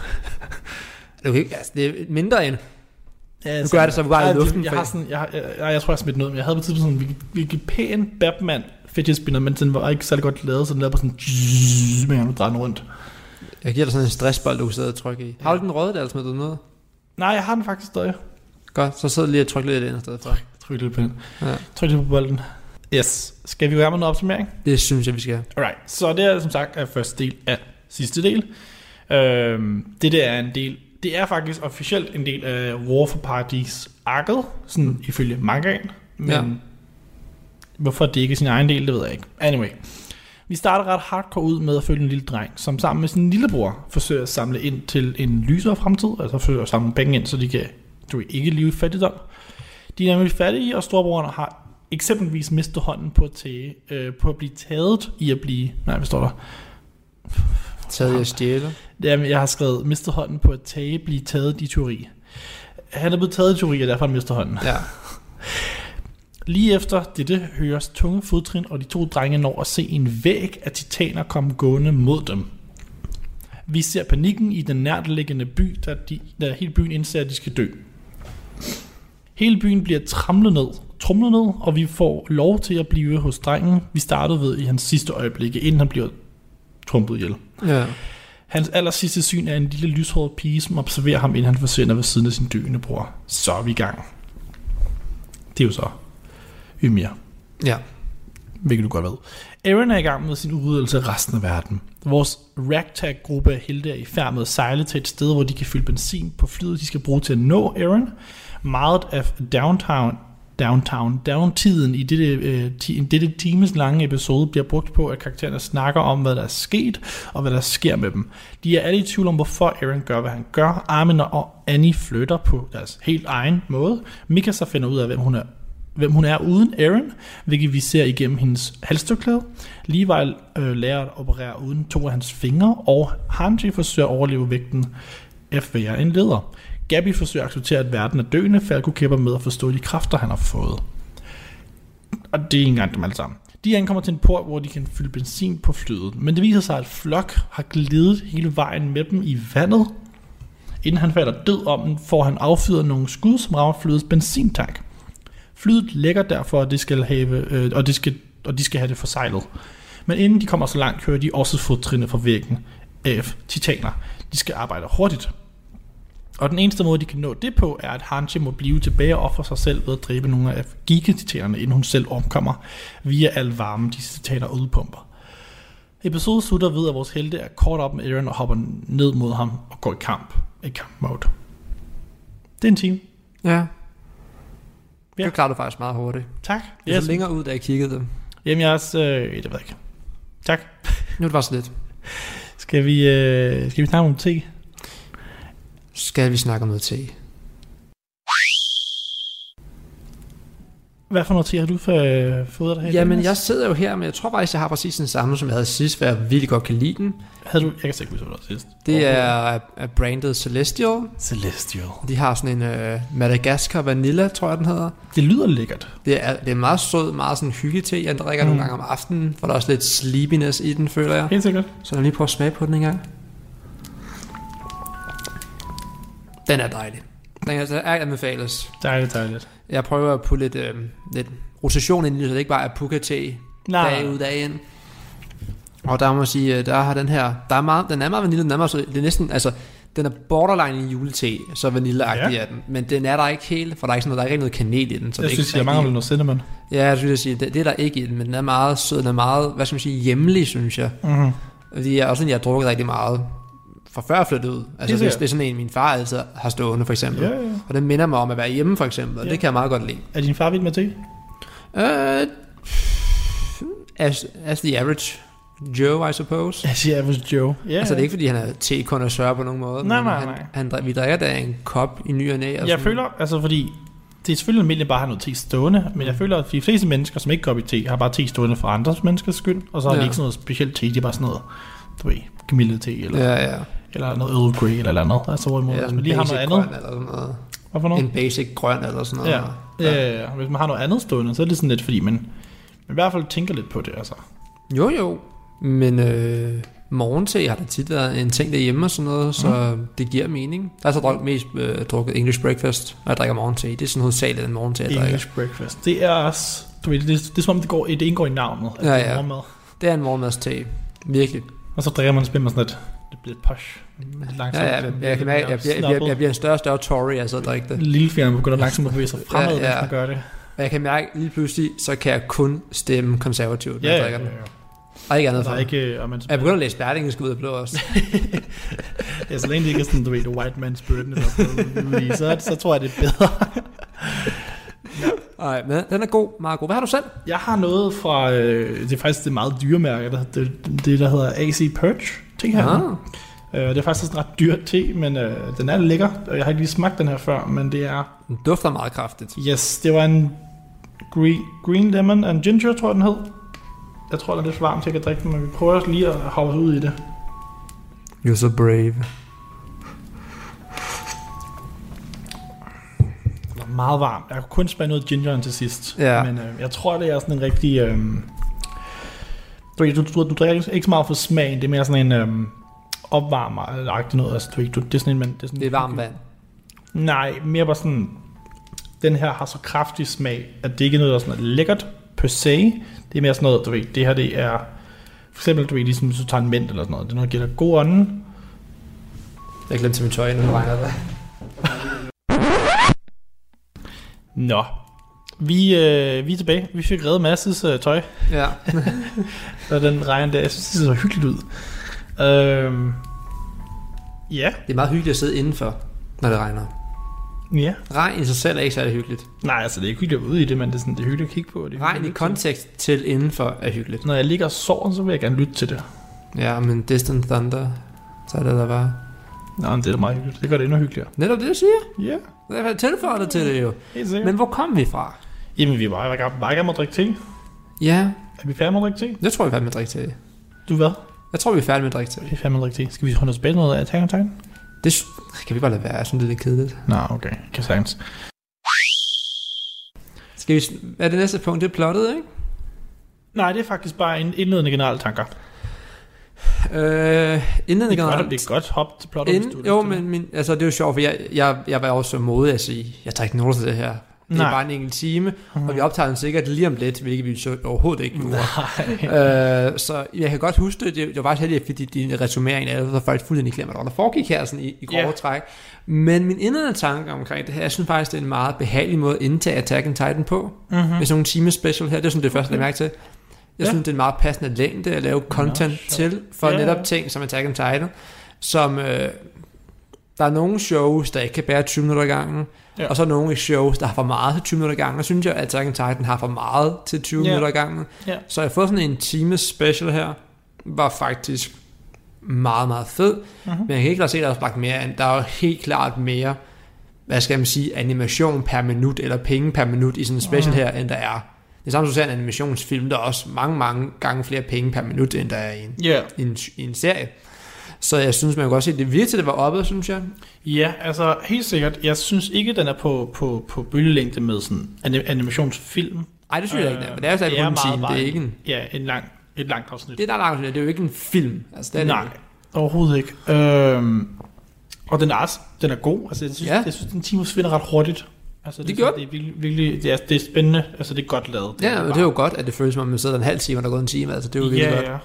Du ikke, altså, det er mindre end. Ja, Nu gør det så bare i Ej, luften, Jeg, for- har sådan, jeg, jeg, jeg, jeg, tror, jeg har smidt noget, men jeg havde på tidspunkt sådan en pæn Batman fidget spinner, men den var ikke særlig godt lavet, så den lavede bare sådan, med at dreje den rundt. Jeg giver dig sådan en stressbold, du kan sidde og trykke i. Har du den røde der, eller smider du noget? Nej, jeg har den faktisk stadig. Godt, så sidder lige og trykker lidt ind i stedet for. Tryk lidt på den. Ja. Tryk lidt på bolden. Yes. Skal vi være med noget opsummering? Det synes jeg, vi skal. Alright. Så det er som sagt er første del af sidste del. Øhm, det der er en del, det er faktisk officielt en del af War for Paradis arket, sådan mm. ifølge mangaen. Men Ja. Hvorfor det ikke er sin egen del, det ved jeg ikke. Anyway. Vi starter ret hardcore ud med at følge en lille dreng, som sammen med sin lillebror forsøger at samle ind til en lysere fremtid, altså forsøger at samle penge ind, så de kan du ikke leve i fattigdom. De er nemlig fattige, og storebroren har eksempelvis mistet hånden på at, tage, øh, på at blive taget i at blive... Nej, hvad står der? Taget jeg stjæle. Jamen, jeg har skrevet, mistet hånden på at tage, blive taget i teori. Han er blevet taget i teori, og derfor har han mistet hånden. Ja. Lige efter dette høres tunge fodtrin, og de to drenge når at se en væg af titaner komme gående mod dem. Vi ser panikken i den nærtliggende by, da, de, da hele byen indser, at de skal dø. Hele byen bliver tramlet ned, trumlet ned, og vi får lov til at blive hos drengen, vi startede ved i hans sidste øjeblikke, inden han bliver trumpet ihjel. Ja. Hans aller sidste syn er en lille lyshåret pige, som observerer ham, inden han forsvinder ved siden af sin døende bror. Så er vi i gang. Det er jo så Ymir, Ja. hvilket du godt ved. Aaron er i gang med sin udryddelse af resten af verden. Vores ragtag-gruppe af helte er i færd med at sejle til et sted, hvor de kan fylde benzin på flyet, de skal bruge til at nå Aaron. Meget af downtown, downtown, downtiden i dette, øh, ti, dette times lange episode bliver brugt på, at karaktererne snakker om, hvad der er sket, og hvad der sker med dem. De er alle i tvivl om, hvorfor Aaron gør, hvad han gør. Armin og Annie flytter på deres helt egen måde. Mikasa finder ud af, hvem hun er hvem hun er uden Aaron, hvilket vi ser igennem hendes halstørklæde. Levi øh, lærer at operere uden to af hans fingre, og Hanji forsøger at overleve vægten af at være en leder. Gabby forsøger at acceptere, at verden er døende, Falco kæmper med at forstå de kræfter, han har fået. Og det er ikke engang dem alle sammen. De ankommer til en port, hvor de kan fylde benzin på flyet, men det viser sig, at Flok har glidet hele vejen med dem i vandet. Inden han falder død om den, får han affyret nogle skud, som rammer flyets benzintank. Flyet lægger derfor, at det skal have, øh, og, det skal, og de skal have det forsejlet. Men inden de kommer så langt, hører de også fodtrinene fra væggen af titaner. De skal arbejde hurtigt. Og den eneste måde, de kan nå det på, er, at Hanji må blive tilbage og ofre sig selv ved at dræbe nogle af gigatitanerne, inden hun selv omkommer, via al varme, de titaner udpumper. Episoden slutter ved, at vores helte er kort op med Aaron og hopper ned mod ham og går i kamp. I kamp mode. Det er en time. Ja. Ja. Det klarer du faktisk meget hurtigt. Tak. Jeg så længere ud, da jeg kiggede dem. Jamen, jeg er også... Øh, det ved jeg ikke. Tak. Nu er det bare så lidt. Skal vi, øh, skal vi snakke om te? Skal vi snakke om noget te? Hvad for noget te har du øh, fået dig her? Jamen, jeg sidder jo her, men jeg tror faktisk, jeg har præcis den samme, som jeg havde sidst, hvor jeg virkelig godt kan lide den. Havde du... Jeg kan ikke huske, hvad sidst. Det er, brandet Celestial. Celestial. De har sådan en uh, Madagascar Vanilla, tror jeg, den hedder. Det lyder lækkert. Det er, det er meget sød, meget sådan hyggete. Jeg drikker mm. nogle gange om aftenen, for der er også lidt sleepiness i den, føler jeg. Helt sikkert. Så lad mig lige prøve at smage på den en gang. Den er dejlig. Den er, er anbefales. Dejligt, dejligt. Jeg prøver at putte lidt, øh, lidt rotation ind i det, så det ikke bare er puka Nej. dag ud dag ind. Og der må man sige, øh, der har den her, der er meget, den er meget vanille, den er meget sød. Det er næsten, altså, den er borderline i julete, så vanilleagtig Ja. er den. Men den er der ikke helt, for der er ikke sådan noget, der er ikke noget kanel i den. Så Jeg det synes, ikke jeg mangler noget cinnamon. Ja, jeg synes, jeg siger, det, det er der ikke i den, men den er meget sød, den er meget, hvad skal man sige, hjemlig, synes jeg. Mhm. Fordi jeg er også sådan, jeg har drukket rigtig meget fra før jeg flyttede ud. Altså, det, sikkert. det er sådan en, min far altid har stående, for eksempel. Ja, ja. Og den minder mig om at være hjemme, for eksempel, og Ja. det kan jeg meget godt lide. Er din far vild med te? Uh, as, as the average Joe, I suppose. Jeg siger average Joe. Ja, Altså, det er ikke, fordi han er te-connoisseur på nogen måde. Nej, men nej, han, nej. Han, drik- vi drikker da en kop i ny og næ. og Jeg sådan- føler, altså fordi, det er selvfølgelig almindeligt bare at have noget te stående, men jeg føler, at de fleste mennesker, som ikke går op i te, har bare te stående for andres menneskers skyld, og så har ja. de ikke sådan noget specielt te, det er bare sådan noget, du ved, kamille te, eller. Ja, ja. Eller noget Earl Grey, eller, eller andet. Altså, hvorimod, ja hvis en man lige har noget andet, grøn eller sådan noget. hvad for noget? En basic grøn eller sådan noget. Ja, ja. ja, hvis man har noget andet stående, så er det sådan lidt, fordi man, man i hvert fald tænker lidt på det, altså. Jo, jo. Men øh, morgente har da tit været en ting derhjemme og sådan noget, så Mm. det giver mening. Der er så drukket mest øh, drukket English breakfast, og jeg drikker morgente. Det er sådan hovedsageligt en morgente, jeg drikker. English breakfast. Det er også, du ved, det, det, det er som om, det, går, det indgår i navnet. Ja, det er ja. Det er en morgenmadste. Virkelig. Og så drikker man, bliver man sådan lidt, det bliver posh. Langsomt. Ja, ja, jeg, jeg, bliver, jeg, bliver, jeg bliver en større og større Tory, altså at drikke det. Lillefingeren begynder langsomt at bevæge sig fremad, Ja, ja, mens man gør det. Og jeg kan mærke, lige pludselig, så kan jeg kun stemme konservativt, når Ja, jeg drikker ja, den. ja. Og ikke andet for. ikke, og man, Jeg begynder at læse Berlingske ud af blå også. ja, så længe det ikke er sådan, du ved, the white man's burden, eller ude i, så, så tror jeg, det er bedre. Nej, men den er god, meget god. Hvad har du selv? Jeg har noget fra, øh, det er faktisk det meget dyre mærke, der, det, det der hedder AC Purge, te her. Ah. Øh, det er faktisk sådan en ret dyr te, men øh, den er lækker, jeg har ikke lige smagt den her før, men det er, Den dufter meget kraftigt. yes, det var en green, green lemon and ginger, tror jeg den hed. Jeg tror, den er lidt for varm til at jeg kan drikke den, men vi prøver også lige at hoppe ud i det. You're so brave. Den er meget varm. Jeg kunne kun smage noget ginger til sidst. Ja. Men øh, jeg tror, det er sådan en rigtig... Øh, du, du, du, du drikker ikke så meget for smagen. Det er mere sådan en øh, opvarmer-agtig noget. Altså, du, du, det er sådan en... Man, det er, sådan Det er varmt vand. Nej, mere bare sådan... Den her har så kraftig smag, at det ikke er noget, der er sådan lækkert per se. Det er mere sådan noget, du ved, det her det er... For eksempel, du ved, ligesom hvis du tager en mint eller sådan noget. Det er noget, der giver dig god ånden. Jeg glemte til min tøj, nu regner det. Nå. Vi, øh, vi er tilbage. Vi fik reddet Masses øh, tøj. Ja. Og den regn der, jeg synes, det ser så hyggeligt ud. Øhm, ja, Det er meget hyggeligt at sidde indenfor, når det regner. ja. Regn i sig selv er ikke særlig hyggeligt. Nej, altså det er ikke hyggeligt at være ude i det, men det er, sådan, det er hyggeligt at kigge på. Det Regn i kontekst til indenfor er hyggeligt. Når jeg ligger og sover, så vil jeg gerne lytte til det. Ja, men Distant Thunder, så er det der bare... Nå, men det er da meget hyggeligt. Det gør det endnu hyggeligere. Netop det, jeg siger. Ja, Jeg har tilføjet det til det jo. helt sikkert. Men hvor kom vi fra? Jamen, vi var bare, bare i gang med at drikke te. Ja, Er vi færdige med at drikke te? jeg tror, vi er færdige med at drikke te. Du hvad? Jeg tror, vi er færdige med at drikke te. Vi er færdige med at drikke te. Skal vi holde os tilbage noget af Attack on Titan? Det kan vi bare lade være. Er lidt kedeligt. Nå, okay. Kan sagtens. Skal vi... Er det næste punkt? Det er plottet, ikke? Nej, det er faktisk bare en indledende generelle tanker. Øh, er, generelt... godt, det er godt hop til plottet, hvis du jo, men min, altså, det er jo sjovt, for jeg, jeg, jeg var også så modig at sige, jeg tager ikke noget til det her. Det er Nej. bare en enkelt time, mm. og vi optager den sikkert lige om lidt, hvilket vi så overhovedet ikke gjorde. Nej. øh, så jeg kan godt huske det. Det var faktisk heldigt, fordi din resumering af det var faktisk fuldstændig glemt, hvad der foregik her sådan i, i grove Ja. træk. Men min indledende tanke omkring det her, jeg synes faktisk, det er en meget behagelig måde at indtage Attack on Titan på. Mm-hmm. Med sådan nogle time special her, det er sådan det første, jeg mærke til. Jeg Ja. synes, det er en meget passende længde at lave content sjovt. til, for ja. netop ting som Attack on Titan, som... Øh, der er nogle shows, der ikke kan bære 20 minutter i gangen, Ja. og så nogle shows, der har for meget til 20 minutter gangen, og synes jeg, at Attack on Titan har for meget til 20 Ja. minutter gangen. Ja. Så jeg har fået sådan en time special her, var faktisk meget, meget fed, Mhm. men jeg kan ikke lade se, at der er lagt mere ind. Der er jo helt klart mere, hvad skal man sige, animation per minut, eller penge per minut i sådan en special Mhm. her, end der er. Det er samme som ser en animationsfilm, der er også mange, mange gange flere penge per minut, end der er i en, Ja. i en, i en serie. Så jeg synes, man kan godt se, at det virkelig det var oppe, synes jeg. Ja, altså helt sikkert. Jeg synes ikke, den er på, på, på bølgelængde med sådan anim- animationsfilm. Nej, det synes jeg ikke, det er, men det er jo stadig kun en time. Det er ikke en, Ja, en lang, et langt afsnit. det er der langt, det er jo ikke en film. Altså, det er Nej, overhovedet ikke. Øhm, og den er, også, den er god. Altså, jeg synes, Ja. jeg synes den time forsvinder ret hurtigt. Altså, Det det, gjorde det er virkelig, virkelig det, er, det er spændende. Altså, det er godt lavet. Ja, men det er jo godt, at det føles som om, man sidder en halv time, og der er gået en time. Altså, det er jo virkelig ja, godt. ja.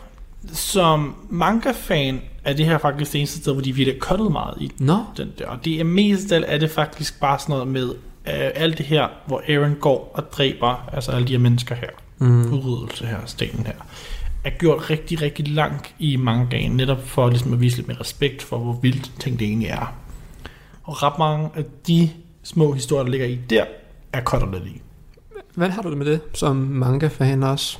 Som manga-fan er det her faktisk det eneste sted, hvor de virkelig har meget i Nå, den der. Og det er mest af er det faktisk bare sådan noget med øh, alt det her, hvor Aaron går og dræber altså alle de her mennesker her. Mm. Udryddelse her, stenen her. Er gjort rigtig, rigtig langt i mangaen, netop for ligesom at vise lidt mere respekt for, hvor vildt ting det egentlig er. Og ret mange af de små historier, der ligger i der, er cuttet lidt i. Hvad har du det med det, som manga-fan også?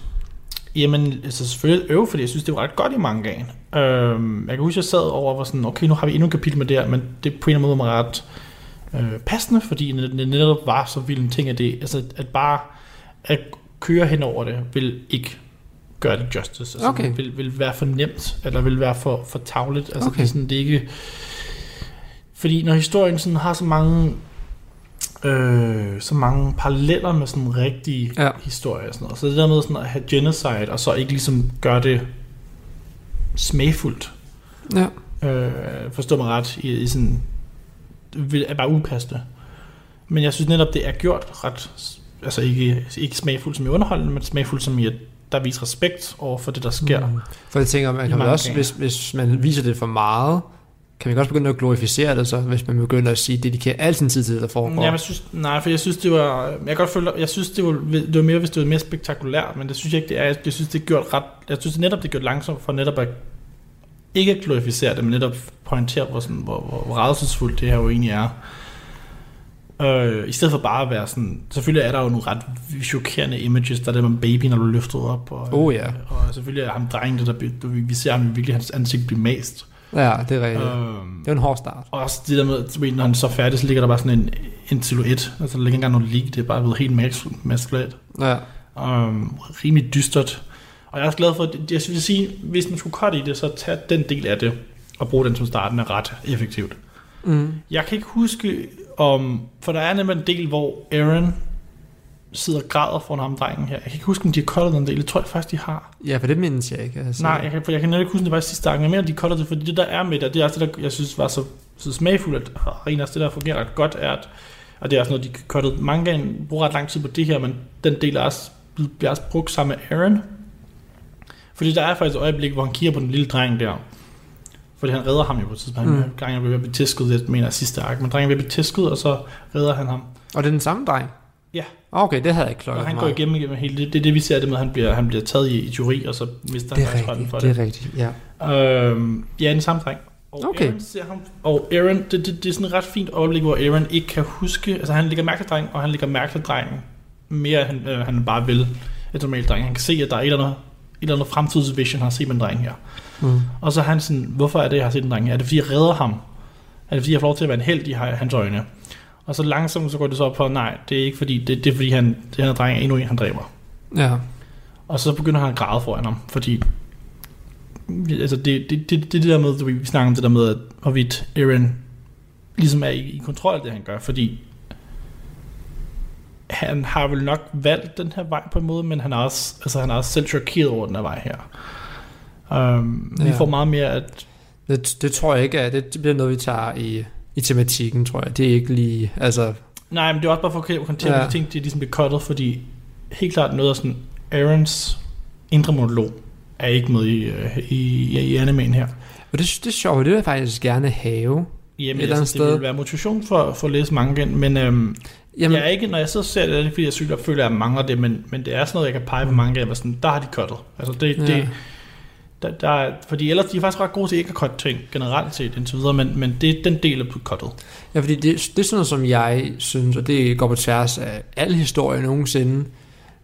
Jamen, altså selvfølgelig øve, fordi jeg synes, det var ret godt i mangaen. Øhm, jeg kan huske, jeg sad over og var sådan, okay, nu har vi endnu et kapitel med det her, men det på en eller anden måde var ret øh, passende, fordi det det netop var så vild en ting, at det, altså at bare at køre hen over det, vil ikke gøre det justice. Altså, Okay. vil, vil være for nemt, eller vil være for, for tavligt. Altså, Okay. det er sådan, det er ikke... Fordi når historien sådan har så mange øh, så mange paralleller med sådan rigtige Ja. historier og sådan noget. Så det der med sådan at have genocide, og så ikke ligesom gøre det smagfuldt, Ja. øh, forstå mig ret, i, i sådan, det er bare upassende. Men jeg synes netop, det er gjort ret, altså ikke, ikke smagfuldt som i underholdende, men smagfuldt som i, at der viser respekt over for det, der sker. Mm. For jeg tænker, man kan også, gange. hvis, hvis man viser det for meget, kan man også begynde at glorificere det så, hvis man begynder at sige, dedikerer al sin tid til det, der foregår. Ja, jeg synes, nej, for jeg synes, det var, jeg kan godt føle, jeg synes, det var, det var mere, hvis det var mere spektakulært, men det synes jeg ikke, det er. Jeg synes, det er gjort ret, jeg synes netop, det er gjort langsomt for netop at ikke at glorificere det, men netop pointere, hvor, sådan, hvor, hvor, hvor rædselsfuldt det her jo egentlig er. Øh, I stedet for bare at være sådan, selvfølgelig er der jo nogle ret chokerende images, der er det med babyen, når du løfter op, og, Oh, ja. og selvfølgelig er ham drengen, der, der, der, vi ser ham virkelig hans ansigt blive mast. Ja, det er rigtigt. Øhm, Det er en hård start. og også det der med, ved, når han så er færdig, så ligger der bare sådan en, en silhuet. Altså der ligger ikke engang noget lig, det er bare blevet helt mas- maskulalt. Ja. Um, rimelig dystert. Og jeg er også glad for, at jeg synes, sige, hvis man skulle cutte i det, så tag den del af det, og bruge den som starten er ret effektivt. Mm. Jeg kan ikke huske, om, for der er nemlig en del, hvor Aaron sidder og græder foran ham, drengen her. Jeg kan ikke huske, om de har cuttet den del. Det tror jeg faktisk, de har. Ja, for det mindes jeg ikke. Altså. Nej, jeg kan, for jeg kan ikke huske, om det var sidste gang. Jeg mener, de cuttede det, fordi det der er med det, det er også det, der, jeg synes var så, så smagfuldt, at en af det, der fungerer ret godt, er, at, og det er også noget, de mange gange, bruger ret lang tid på det her, men den del er også, bliver også brugt sammen med Aaron. Fordi der er faktisk et øjeblik, hvor han kigger på den lille dreng der, fordi han redder ham jo på et tidspunkt. Mm. Han gang er ved at blive tæsket, jeg mener sidste ark, men drengen er at blive tæsket, og så redder han ham. Og det er den samme dreng? Ja. Okay, det havde jeg ikke klokket Og han går igennem, igennem hele det. Det er det, vi ser det med, han bliver, han bliver taget i, i teori, og så mister Det er han rigtigt, for det det. er rigtigt, ja. Øhm, ja, den samme dreng. Og Okay. Aaron ser ham, og Aaron, det, det, det, er sådan et ret fint øjeblik, hvor Aaron ikke kan huske, altså han ligger mærke til drengen, og han ligger mærke til drengen, mere end han, øh, han bare vil et normalt dreng. Han kan se, at der er et eller andet, et eller andet fremtidsvision, han har set med en dreng her. Mm. Og så er han sådan, hvorfor er det, jeg har set en dreng her? Er det fordi, jeg redder ham? Er det fordi, jeg får lov til at være en held i hans øjne? Og så langsomt så går det så op på, nej, det er ikke fordi, det, det er fordi, han, det her dreng er endnu en, han dræber. Ja. Og så begynder han at græde foran ham, fordi altså det, det, det, det, der med, vi snakker om det der med, at hvorvidt Aaron ligesom er i, i kontrol af det, han gør, fordi han har vel nok valgt den her vej på en måde, men han er også, altså han er også selv chokeret over den her vej her. Um, vi Ja. får meget mere, at Det, det tror jeg ikke, at det bliver noget, vi tager i, i tematikken, tror jeg. Det er ikke lige, altså... Nej, men det er også bare for at kontere Ja. ting, de ligesom bliver cuttet, fordi helt klart noget af sådan Aarons indre monolog er ikke med i, øh, i, i, animen her. Og det, det er sjovt, det vil jeg faktisk gerne have. Jamen, Et andet altså, det sted. vil være motivation for, for at læse mange igen, men øhm, Jamen- jeg er ikke, når jeg og ser det, er det fordi jeg synes, jeg føler, at jeg mangler det, men, men det er sådan noget, jeg kan pege på mange af, hvor sådan, der har de cuttet. Altså det, ja. det der, der, er- fordi ellers de er faktisk ret gode til ikke at cutte ting, generelt set indtil videre, men, men det, den del er på cuttet. Ja, fordi det, det er sådan noget, som jeg synes, og det går på tværs af al historie nogensinde.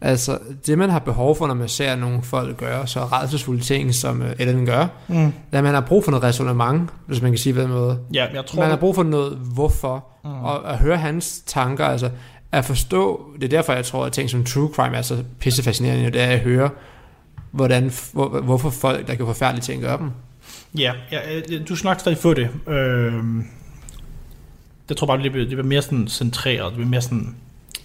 Altså, det man har behov for, når man ser nogle folk gøre så rædselsfulde ting, som uh, Ellen gør, Mm. er, at man har brug for noget resonemang, hvis man kan sige på den måde. Ja, jeg tror, Man har brug for noget hvorfor, Mm. og at høre hans tanker, altså at forstå, det er derfor, jeg tror, at ting som true crime er så pisse fascinerende, det er at høre, hvordan, hvor, hvorfor folk, der kan forfærdelige ting, gør dem. Ja, ja øh, du nok stadig få det. Øhm, jeg tror bare, det bliver, det bliver mere sådan centreret. Det bliver mere sådan...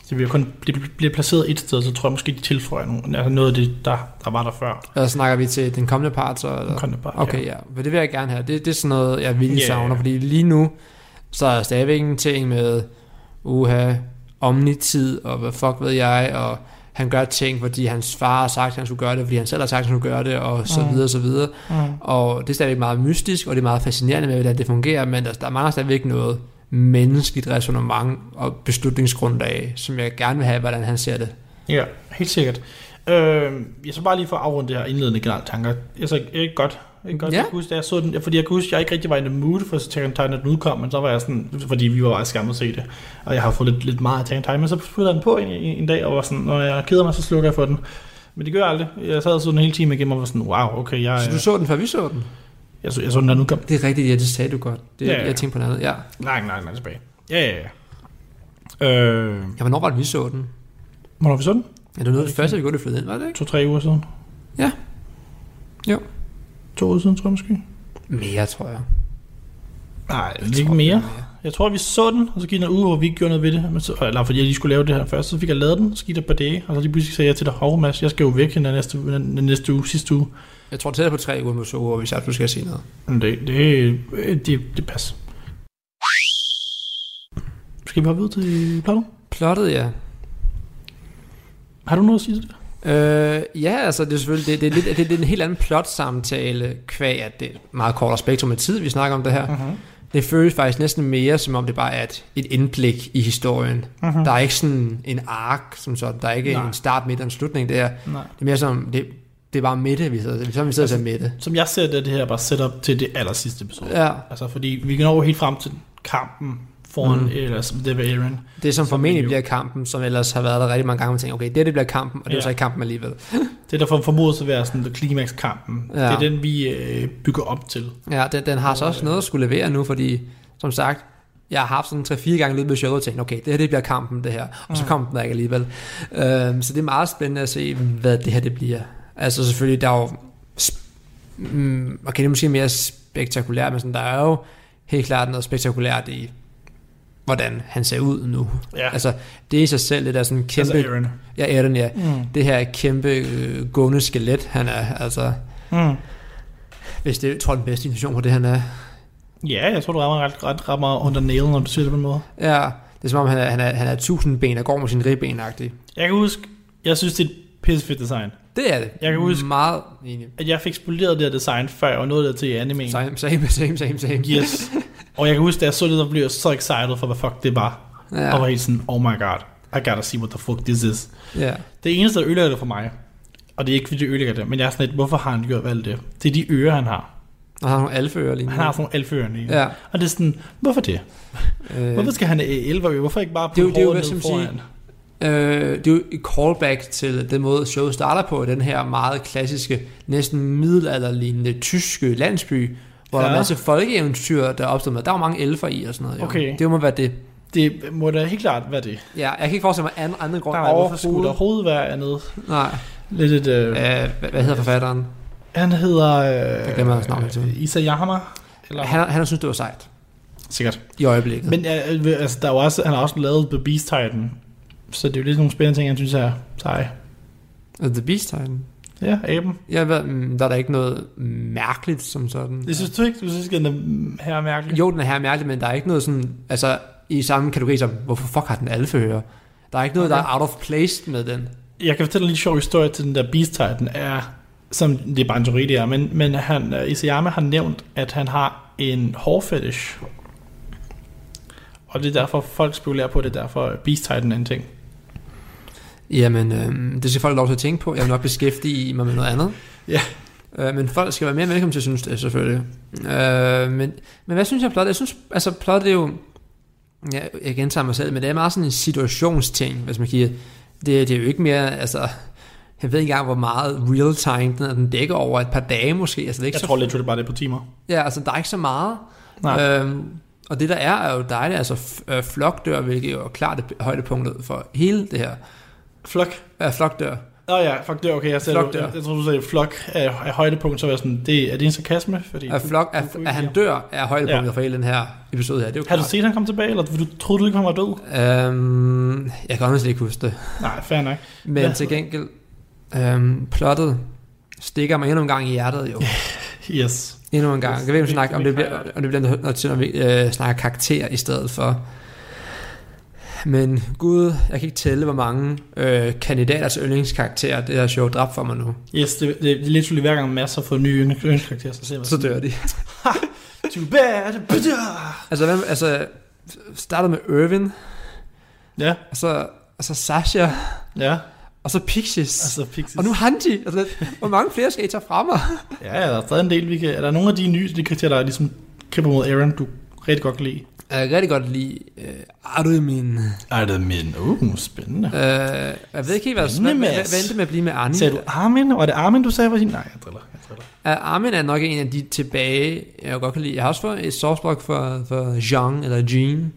Det bliver kun det bliver placeret et sted, så tror jeg måske, de tilføjer nogle, altså noget af det, der, der var der før. Eller snakker vi til den kommende part, så? Eller? Den kommende part, Okay, ja. For det vil jeg gerne have. Det, det er sådan noget, jeg virkelig Ja, savner, ja. fordi lige nu, så er der stadigvæk en ting med, uha, omnitid, og hvad fuck ved jeg, og han gør ting, fordi hans far har sagt, at han skulle gøre det, fordi han selv har sagt, at han skulle gøre det, og så Mm. videre, og så videre. Mm. Og det er stadigvæk meget mystisk, og det er meget fascinerende med, hvordan det fungerer, men der, der mangler stadigvæk noget menneskeligt resonemang og beslutningsgrundlag, som jeg gerne vil have, hvordan han ser det. Ja, helt sikkert. Øh, jeg så bare lige for at afrunde det her indledende generelle tanker. Altså, ikke godt. Godt. Ja. Jeg kan huske, da jeg så den, fordi jeg kan huske, at jeg ikke rigtig var i the mood for Attack on Titan, når den udkom, men så var jeg sådan, fordi vi var bare skærmet at se det. Og jeg har fået lidt, lidt meget Attack on Titan, men så puttede jeg den på en, en, en dag, og var sådan, når jeg keder mig, så slukker jeg for den. Men det gør jeg aldrig. Jeg sad og så den hele timen igennem, og var sådan, wow, okay, jeg, Så du så den, før vi så den? jeg, så, jeg så den, da den udkom. Det er rigtigt, ja, det sagde du godt. Det, Ja, ja, ja. ja. Jeg tænkte på noget andet, ja. Nej, nej, nej, tilbage. Ja, ja, ja. Øh, Ja, hvornår var det, vi så den? hvornår vi så den? Ja, det var noget af det første, vi gjorde, det flyttede ind, var det ikke? To-tre uger siden. Ja. Jo. To uger siden, tror jeg måske. Mere, tror jeg. Nej, Jeg ikke tror, mere. det er Jeg tror, vi så den, og så gik der en uge, hvor vi ikke gjorde noget ved det. Men så, eller fordi jeg lige skulle lave det her først, så fik jeg lavet den, så gik der et par dage, og så lige pludselig sagde jeg til dig, hov Mads, jeg skal jo væk den næste, næste uge, sidste uge. Jeg tror tættere på tre uger så uger, hvis jeg du skal se noget. Det, det, det, det passer. Skal vi hoppe ud til plottet? Plottet, ja. Har du noget at sige til det? Øh, ja, altså det er selvfølgelig det, det, er lidt, det, det er en helt anden plot-samtale, kvæg at det er et meget kortere spektrum af tid, vi snakker om det her. Mhm. Det føles faktisk næsten mere, som om det bare er et, et indblik i historien. Mhm. Der er ikke sådan en ark, som sådan. Der er ikke Nej. en start, midt og en slutning der. Nej. Det er mere som, det, det er bare midte, vi sidder, som vi sidder altså, midte. Som jeg ser det, er det her bare setup til det aller sidste episode. Ja. Altså, fordi vi kan nå helt frem til kampen foran, mm. eller som det var Aaron. Det som formentlig bliver kampen, som ellers har været der rigtig mange gange, og tænker, okay, det, det bliver kampen, og det er Ja. så ikke kampen alligevel. Det, der for formodet at være sådan the climax-kampen, Ja. det er den, vi øh, bygger op til. Ja, den, den har så også noget at skulle levere nu, fordi som sagt, jeg har haft sådan 3-4 gange løbet med showet og tænkt, okay, det her det bliver kampen, det her. Og så Mm. kom den der ikke alligevel. Øhm, så det er meget spændende at se, hvad det her det bliver. Altså selvfølgelig, der er jo, mm, okay, det er måske mere spektakulært, men sådan, der er jo helt klart noget spektakulært i hvordan han ser ud nu. Ja. Altså, det er i sig selv, det der sådan kæmpe... Altså Aaron. Ja, Aaron, ja. Mm. Det her kæmpe øh, gående skelet, han er, altså... Mm. Hvis det jeg tror den bedste definition på det, han er. Ja, jeg tror, du rammer ret, ret rammer under nailen, når du siger det på en måde. Ja, det er som om, han er, han er, han er tusind ben og går med sin ribben -agtig. Jeg kan huske, jeg synes, det er et pissefedt design. Det er det. Jeg kan huske- Meget enig. At jeg fik spoleret det her design, før jeg var nået der til i anime. Same, same, same, same, same. Yes. og jeg kan huske, da jeg så det, der blev jeg så excited for, hvad fuck det var. Ja. Og var helt sådan, oh my god, I gotta see what the fuck this is. Ja. Det eneste, der ødelægger det for mig, og det er ikke, fordi det ødelægger det, men jeg er sådan lidt, hvorfor har han gjort alt det? Det er de ører, han har. Og han har nogle alfører lige nu. Han har sådan nogle alfører lige. Ja. Og det er sådan, hvorfor det? Øh, Hvorfor skal han have 11 ører? Hvorfor ikke bare Det er jo- putte det er jo, ned foran? Øh, det er jo et callback til den måde, showet starter på, den her meget klassiske, næsten middelalderlignende tyske landsby, hvor ja. der er en masse folkeeventyr, der er opstået med. Der var mange elfer i og sådan noget. Jo. Okay. Det må være det. Det må da helt klart være det. Ja, jeg kan ikke forestille mig anden, anden grund Nej, hvorfor skulle der overhovedet. overhovedet være andet? Nej. Lidt et... Øh, Øh, hvad, hvad hedder forfatteren? han hedder... Jeg glemmer hans navn Øh, tiden. Isayama? Eller? Han, han synes, det var sejt Sikkert. i øjeblikket. Men øh, altså, der er også, han har også lavet The Beast Titan. Så det er jo lidt nogle spændende ting, jeg synes er seje. The Beast Titan. Ja, aben. Jeg ved, mm, der er der ikke noget mærkeligt som sådan. Det synes du ikke? Du synes ikke, den er her mærkelig? Jo, den er her mærkelig, men der er ikke noget sådan, altså i samme kategori som, hvorfor fuck har den alfehører? Der er ikke noget, okay. der er out of place med den. Jeg kan fortælle en lidt sjov historie til den der Beast Titan. Er, som, det er bare en teori, det er, men, men han, uh, Isayama har nævnt, at han har en hårfetish. Og det er derfor, folk spekulerer på, at det er derfor Beast Titan er en ting. Jamen, øh, det skal folk lov til at tænke på. Jeg vil nok beskæftige mig med noget andet. Ja. Øh, men folk skal være mere velkommen til at synes det, selvfølgelig. Øh, men, men hvad synes jeg plot? Jeg synes, altså plot er jo... Ja, jeg gentager mig selv, men det er meget sådan en situationsting, hvis man kigger. Det, det er jo ikke mere, altså... Jeg ved ikke engang, hvor meget real time den, er. den dækker over et par dage måske. Altså, det er ikke Jeg så tror lidt, det bare det på timer. Ja, altså der er ikke så meget. Nej. Øhm, og det der er, er jo dejligt. Altså øh, flokdør, hvilket jo er klart det højdepunktet for hele det her. Flok. Ja, flokdør. Åh oh, ja, fuck det, okay, jeg, sagde, Flok der. jeg, jeg tror du sagde flok er, er højdepunkt, så var jeg sådan, det, er det en sarkasme? Fordi At, flok, at, at han dør er højdepunktet ja. for hele den her episode her. Det er jo Har du set, han kom tilbage, eller du, troede du ikke, han var død? Øhm, jeg kan honestly ikke huske det. Nej, fair nok. Men Hvad- til gengæld, øhm, plottet stikker mig endnu en gang i hjertet jo. Yes. Endnu en gang. Jeg ved ikke, om, vi snakker, om det bliver, om det bliver noget til, når vi øh, snakker karakter i stedet for. Men gud, jeg kan ikke tælle, hvor mange øh, kandidaters yndlingskarakterer det her show dræbt for mig nu. Yes, det, det, det er literally hver gang masser får nye yndlingskarakterer, så ser man Så dør de. Too bad. altså, hvem, altså, startede med Irvin, Ja, og så, og så Sasha, ja. og så Pixies. Altså, Pixies. og nu Hanji. Altså, hvor mange flere skal I tage fra mig? Ja, ja, der er stadig en del, vi kan... Er der nogle af de nye de karakterer, der ligesom kæmper mod Aaron, du rigtig godt kan lide? Jeg kan rigtig godt lide uh, Armin. Er det min? Uh, spændende. Uh, jeg ved ikke helt, hvad, hvad, hvad, hvad, endte med at blive med Armin. Sagde du Armin? Var det Armin, du sagde var? Nej, jeg driller. Jeg driller. Uh, Armin er nok en af de tilbage, jeg godt kan lide. Jeg har også fået et softspot for, for Jean, eller Jean.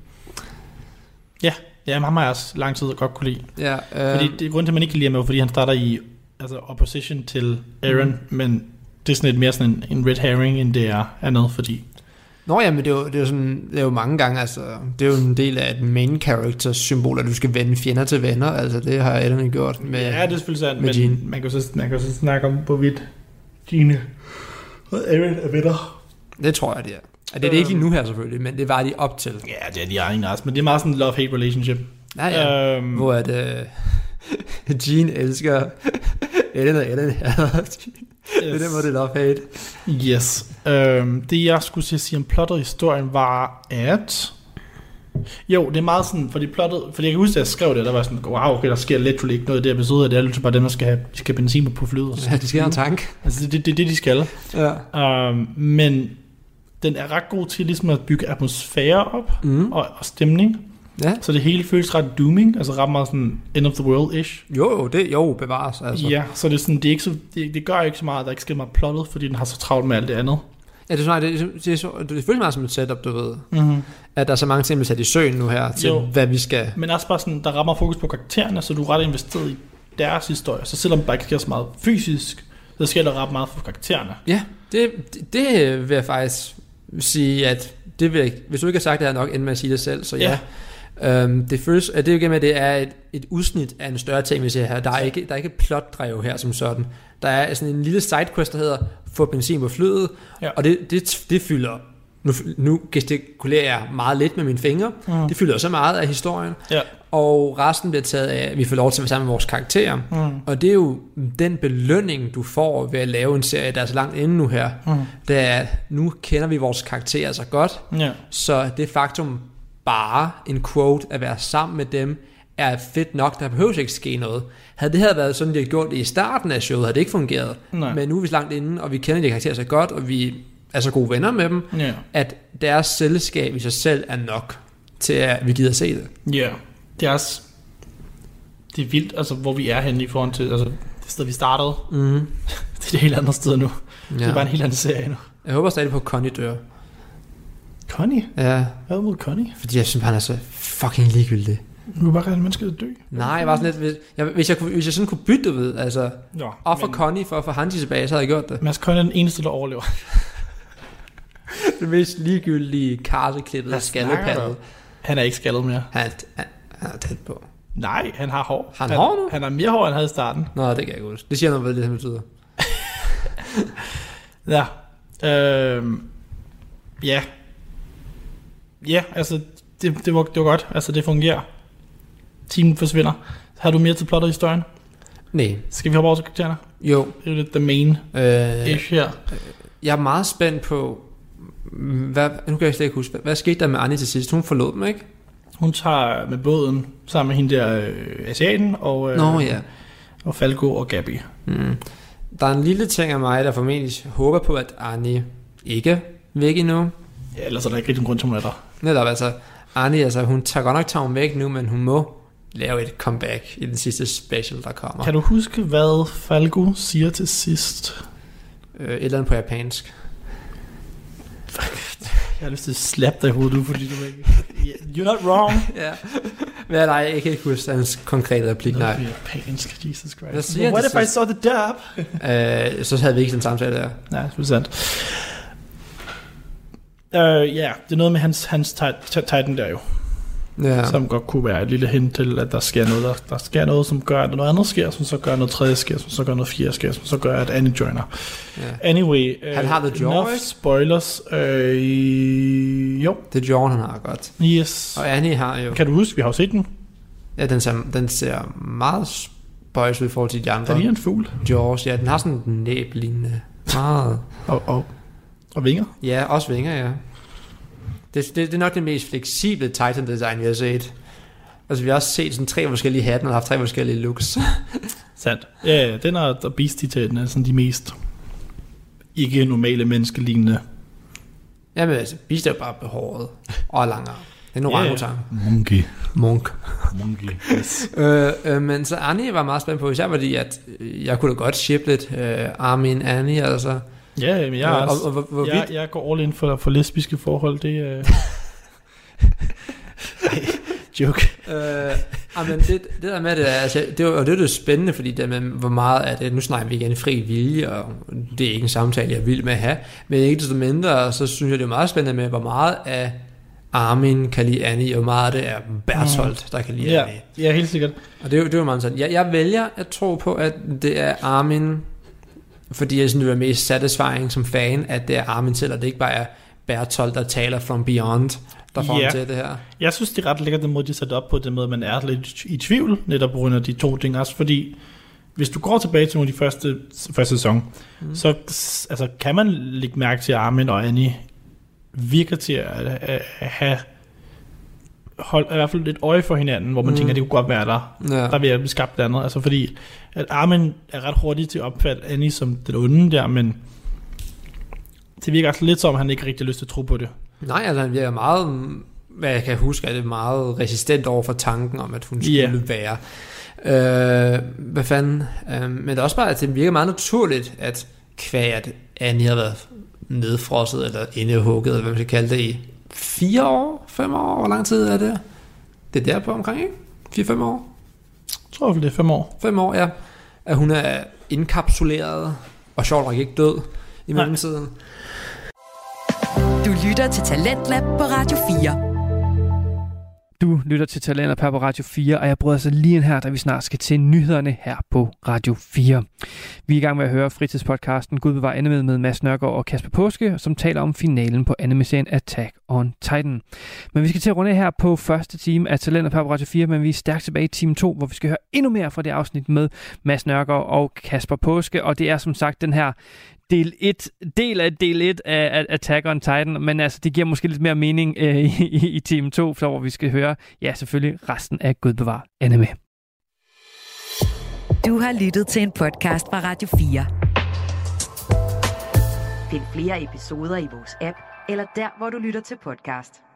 Ja, ja, ham har jeg også lang tid godt kunne lide. Ja, uh, Fordi det er grund til, at man ikke kan lide ham, er fordi han starter i altså, opposition til Aaron, mm. men det er sådan lidt mere sådan en, en red herring, end det er andet, fordi... Nå ja, men det er, jo, det er jo sådan, det er jo mange gange, altså, det er jo en del af et main character symbol, at du skal vende fjender til venner, altså det har Ellen gjort med, Ja, det er selvfølgelig sandt, men Jean. man kan, jo så, man kan jo så snakke om, hvorvidt Gine og Aaron er venner. det tror jeg det er. Og det er det ikke lige nu her selvfølgelig, men det var de op til. Ja, det er de egen også, men det er meget sådan en love-hate relationship. Ja, ja. Øhm, Hvor at uh, Jean elsker Ellen og Ellen hader Jean. Det er den måde, det er love hate. Yes. Øhm, det jeg skulle til at sige om plottet historien var, at... Jo, det er meget sådan, fordi plottet, fordi jeg kan huske, at jeg skrev det, der var sådan, wow, okay, der sker literally ikke noget i det episode, det er lidt bare dem, der skal have, de skal benzin på flyet. Ja, de skal have en tank. Altså, det er det, det, de skal. Ja. Um, men den er ret god til ligesom at bygge atmosfære op, Mm. og, og stemning, Ja. så det hele føles ret dooming, altså ret meget sådan end of the world-ish. Jo, det, jo, bevares. Altså. Ja, så det er sådan, det, er ikke så, det, det gør ikke så meget, at der ikke skal meget plottet, fordi den har så travlt med alt det andet. Ja, det er, sådan, det, det, så- det føles meget som et setup, du ved. Mm-hmm. At der er så mange ting, vi sat i søen nu her, til Jo. hvad vi skal... Men også bare sådan, der rammer fokus på karaktererne, så du er ret investeret i deres historie. Så selvom der ikke sker så meget fysisk, så sker der ret meget for karaktererne. Ja, det, det, det vil jeg faktisk sige, at det det vil jeg, hvis du ikke har sagt det her nok, inden med at sige det selv, så ja. ja. Øhm, det føles, det er jo med, det er et, et udsnit af en større ting, vi ser her. Der er ikke, der er ikke et plotdrev her som sådan. Der er sådan en lille sidequest, der hedder få benzin på flyet, Ja. og det, det, det fylder nu, nu gestikulerer jeg meget lidt med mine fingre. Mm. Det fylder så meget af historien. Ja. Og resten bliver taget af, at vi får lov til at være sammen med vores karakterer. Mm. Og det er jo den belønning, du får ved at lave en serie, der er så langt inde nu her. Mm. Det er, nu kender vi vores karakterer så godt, Ja. så det faktum bare en quote at være sammen med dem, er fedt nok, der behøver ikke ske noget. Havde det her været sådan, de havde gjort det i starten af showet, havde det ikke fungeret. Nej. Men nu er vi så langt inde, og vi kender de karakterer så godt, og vi er så gode venner med dem, Ja. at deres selskab i sig selv er nok til, at vi gider se det. Ja, det er også... Det er vildt, altså, hvor vi er henne i forhold til... Altså, det sted, vi startede. Mm. Det er et helt andet sted nu. Ja. Det er bare en helt anden serie nu. Jeg håber stadig på, at Connie dør. Connie? Ja, Hvad mod Connie? fordi jeg synes, han er så fucking ligegyldig. Du er bare gerne mennesker, dø. Nej, jeg var sådan lidt, hvis jeg, hvis jeg, kunne, hvis jeg sådan kunne bytte, du ved, altså, Ja, offer men Connie for at få Hanji tilbage, så havde jeg gjort det. Mads Connie er den eneste, der overlever. Det mest ligegyldige skallepande. om? Han er ikke skaldet mere. Han, han, han er tæt på. Nej, han har hår. Har han hår nu? Han har mere hår, end han havde i starten. Nå, det kan jeg ikke huske. Det siger noget, hvad det her betyder. Ja. Øhm, ja. Ja, altså, det, det, var, det var godt. Altså, det fungerer. Teamen forsvinder. Har du mere til plot og historien? Nej. Skal vi hoppe over til karaktererne? Jo. Det er jo lidt the main Øh, ish her. jeg er meget spændt på, hvad, nu kan jeg slet ikke huske, hvad, hvad skete der med Annie til sidst? Hun forlod dem, ikke? Hun tager med båden sammen med hende der øh, asiaten og, øh, Nå ja. og Falco og Gabby. Mm. Der er en lille ting af mig, der formentlig håber på, at Annie ikke væk endnu. Ja, ellers er der ikke rigtig nogen grund til, hun er der. Netop, altså, Annie, altså, hun tager godt nok hun væk nu, men hun må lave et comeback i den sidste special, der kommer. Kan du huske, hvad Falco siger til sidst? Øh, et eller andet på japansk. Jeg har lyst til at slappe dig i hovedet nu, fordi du ikke... You're not wrong. ja. Men nej, jeg kan ikke huske hans konkrete replik, nej. Noget japansk, Jesus Hvad Christ. siger What if I så? saw the dab? Øh, så havde vi ikke den samtale der. Nej, det er sandt. Øh, ja, det er noget med hans, hans tit- tit- Titan der jo, Ja. som godt kunne være et lille hint til, at der sker noget, der, der sker noget, som gør, at noget andet sker, som så gør noget tredje sker, som så gør noget fjerde sker, som så gør, at Annie joiner. ja. Anyway, øh, Han har the jaw, enough spoilers. Øh, jo, Det er Jordan, han har godt. yes. Og Annie har jo... Kan du huske, vi har jo set den. Ja, den ser, den ser meget spøjs ud i forhold til de andre. Der ligner en fugl. Jaws, ja, den har sådan en næb-lignende. Meget. Og, og, og vinger. Ja, også vinger, ja. Det, det, det er nok det mest fleksible Titan-design, vi har set. Altså, vi har også set sådan tre forskellige hatte, og har haft tre forskellige looks. Sandt. Ja, ja, den er, og Beast Titan er sådan de mest ikke normale menneskelignende. Jamen, altså, Beast er jo bare behåret og langere. Det er en Ja, ja. orangutang. Monkey. Monk. Monkey, yes. Øh, øh, men så Annie var meget spændt på, især fordi, at jeg kunne da godt ship lidt øh, Armin Annie, altså. Ja, men jeg, er og, og, og, hvor- hvor jeg, jeg går all in for, for lesbiske forhold. Det er... Øh... Joke. Øh, ah, men det, det der med det, er, altså, det, var, og det er det spændende, fordi det med, hvor meget af det, nu snakker vi igen fri vilje, og det er ikke en samtale, jeg er vild med at have, men ikke desto mindre, så synes jeg, det er meget spændende med, hvor meget af Armin kan lide Annie, og hvor meget af det er Bertholdt, der kan lide Ja, Annie. ja, helt sikkert. Og det er jo, det er jo meget sådan. Jeg, jeg vælger at tro på, at det er Armin, fordi jeg synes, det er mest satisfying som fan, at det er Armin selv, og det ikke bare er Berthold, der taler from beyond, der får ham til det her. Jeg synes, det er ret lækkert, den måde, de er sat op på, den måde, man er lidt i tvivl, netop på grund af de to ting også, fordi hvis du går tilbage til nogle af de første, første sæson, mm. så altså, kan man lægge mærke til, at Armin og Annie virker til at, at, at have hold, i hvert fald lidt øje for hinanden, hvor man Mm. tænker, det kunne godt være der. Ja. Der vil jeg blive skabt det andet. Altså fordi, at Armin er ret hurtig til at opfatte Annie som den onde der, men det virker altså lidt som, han ikke rigtig har lyst til at tro på det. Nej, altså han virker meget, hvad jeg kan huske, er det meget resistent over for tanken om, at hun skulle Ja. være. Øh, hvad fanden? Øh, men det er også bare, at det virker meget naturligt, at kvæg, at Annie har været nedfrosset, eller indehugget, eller hvad man skal kalde det, i fire år, fem år, hvor lang tid er det? Det er der på omkring, ikke? Fire-fem år? Jeg tror det er fem år. Fem år, ja. At hun er indkapsuleret, og sjovt nok ikke død i Nej. mellemtiden. Du lytter til Talentlab på Radio 4. Du lytter til Talenter på Radio 4, og jeg bryder så lige ind her, da vi snart skal til nyhederne her på Radio 4. Vi er i gang med at høre fritidspodcasten Gud bevar anime med Mads Nørgaard og Kasper Påske, som taler om finalen på anime-serien Attack on Titan. Men vi skal til at runde her på første time af Talenter på Radio 4, men vi er stærkt tilbage i time 2, hvor vi skal høre endnu mere fra det afsnit med Mads Nørgaard og Kasper Påske, og det er som sagt den her del 1, del af del 1 af Attack on Titan, men altså, det giver måske lidt mere mening øh, i, i Team 2, så hvor vi skal høre, ja, selvfølgelig resten af Gud bevar anime. Du har lyttet til en podcast fra Radio 4. Find flere episoder i vores app, eller der, hvor du lytter til podcast.